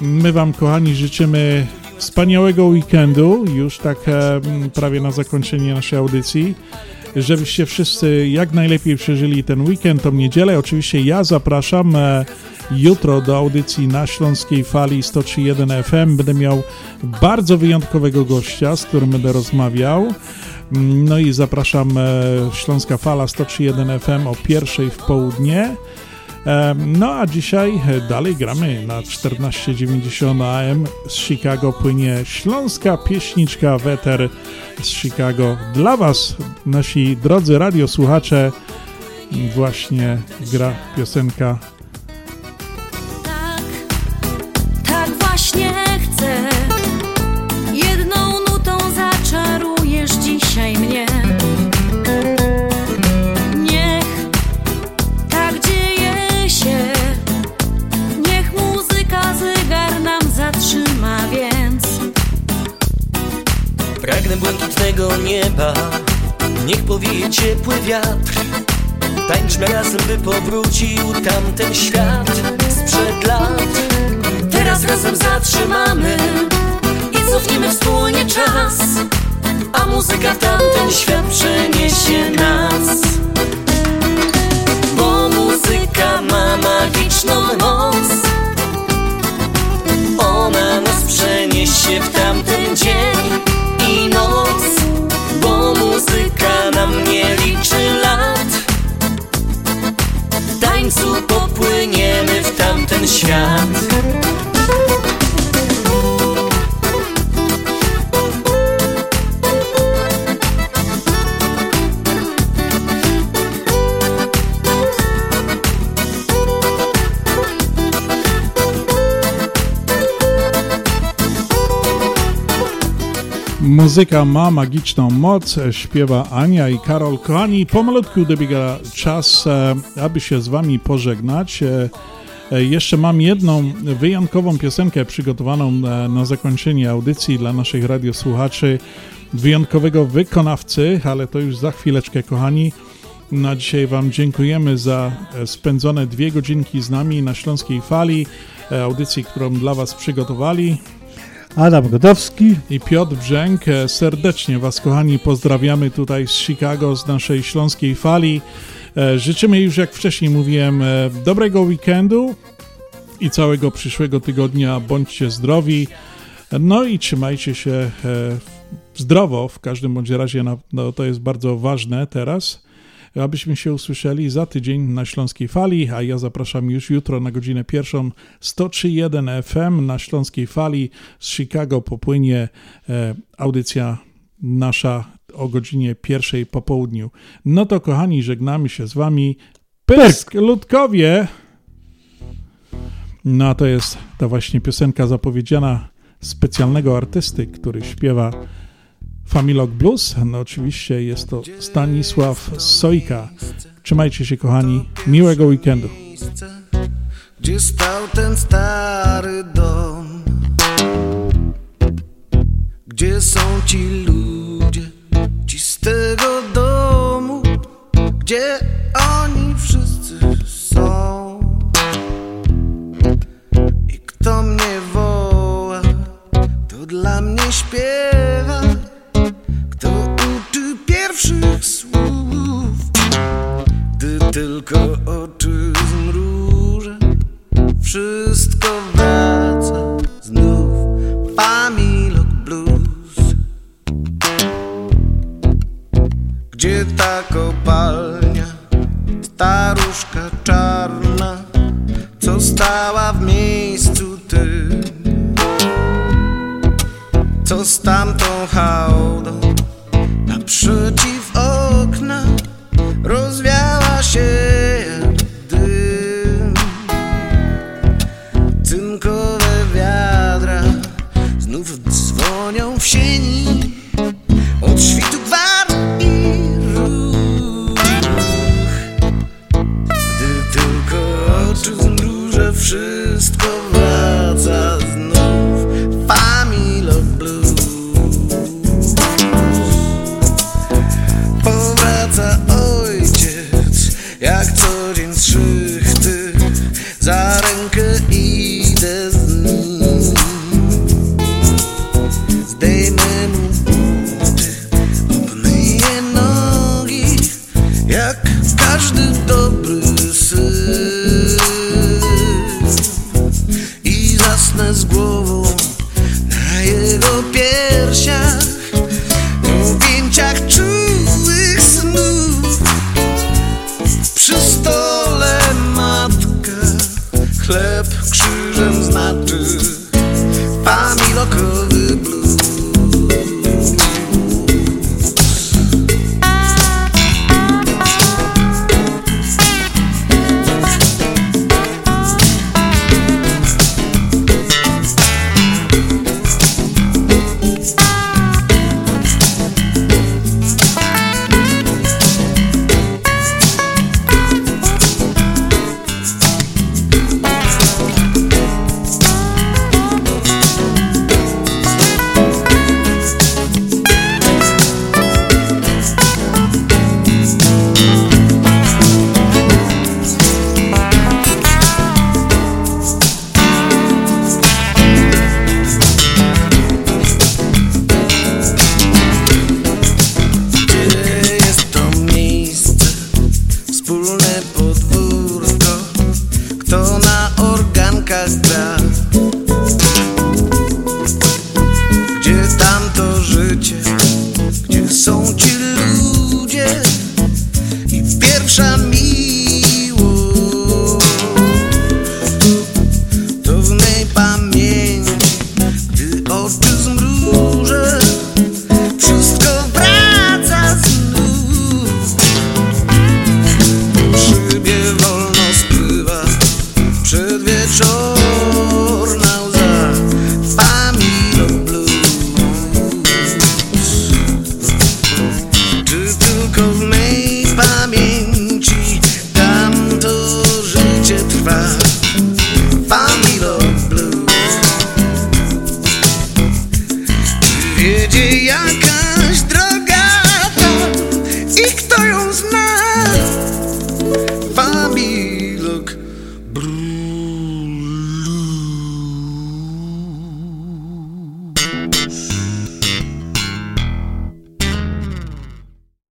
My Wam, kochani, życzymy wspaniałego weekendu, już tak prawie na zakończenie naszej audycji. Żebyście wszyscy jak najlepiej przeżyli ten weekend, tą niedzielę. Oczywiście ja zapraszam e, jutro do audycji na Śląskiej Fali 103.1 FM. Będę miał bardzo wyjątkowego gościa, z którym będę rozmawiał. No i zapraszam e, Śląska Fala 103.1 FM o pierwszej w południe. E, No a dzisiaj dalej gramy na 1490 AM z Chicago płynie śląska pieśniczka Weter z Chicago. Dla Was, nasi drodzy radiosłuchacze, właśnie gra piosenka nieba, niech powieje ciepły wiatr. Tańczmy razem, by powrócił tamten świat sprzed lat. teraz razem zatrzymamy i cofniemy wspólnie czas. A muzyka tamten świat przeniesie nas. Bo muzyka ma magiczną moc. Ona nas przeniesie w tamten dzień i noc. Bo muzyka nam nie liczy lat. W tańcu popłyniemy w tamten świat. Muzyka ma magiczną moc, śpiewa Ania i Karol. Kochani, pomalutku dobiega czas, e, aby się z Wami pożegnać. E, e, Jeszcze mam jedną wyjątkową piosenkę przygotowaną na zakończenie audycji dla naszych radiosłuchaczy, wyjątkowego wykonawcy, ale to już za chwileczkę, kochani. Na dzisiaj Wam dziękujemy za spędzone dwie godzinki z nami na Śląskiej Fali, audycji, którą dla Was przygotowali. Adam Godowski i Piotr Brzęk. E, Serdecznie Was, kochani, pozdrawiamy tutaj z Chicago, z naszej Śląskiej Fali. E, Życzymy już, jak wcześniej mówiłem, e, dobrego weekendu i całego przyszłego tygodnia. Bądźcie zdrowi, no i trzymajcie się zdrowo. W każdym bądź razie no, to jest bardzo ważne teraz. Abyśmy się usłyszeli za tydzień na Śląskiej Fali, a ja zapraszam już jutro na godzinę pierwszą 103.1 FM na Śląskiej Fali z Chicago popłynie e, audycja nasza o godzinie pierwszej po południu. No to kochani, żegnamy się z wami. Pysk, Ludkowie! No a to jest ta właśnie piosenka zapowiedziana specjalnego artysty, który śpiewa Familok Blues. No oczywiście jest to Stanisław Sojka. Trzymajcie się kochani, miłego weekendu. Gdzie stał ten stary dom? Gdzie są ci ludzie, ci z tego domu? Gdzie oni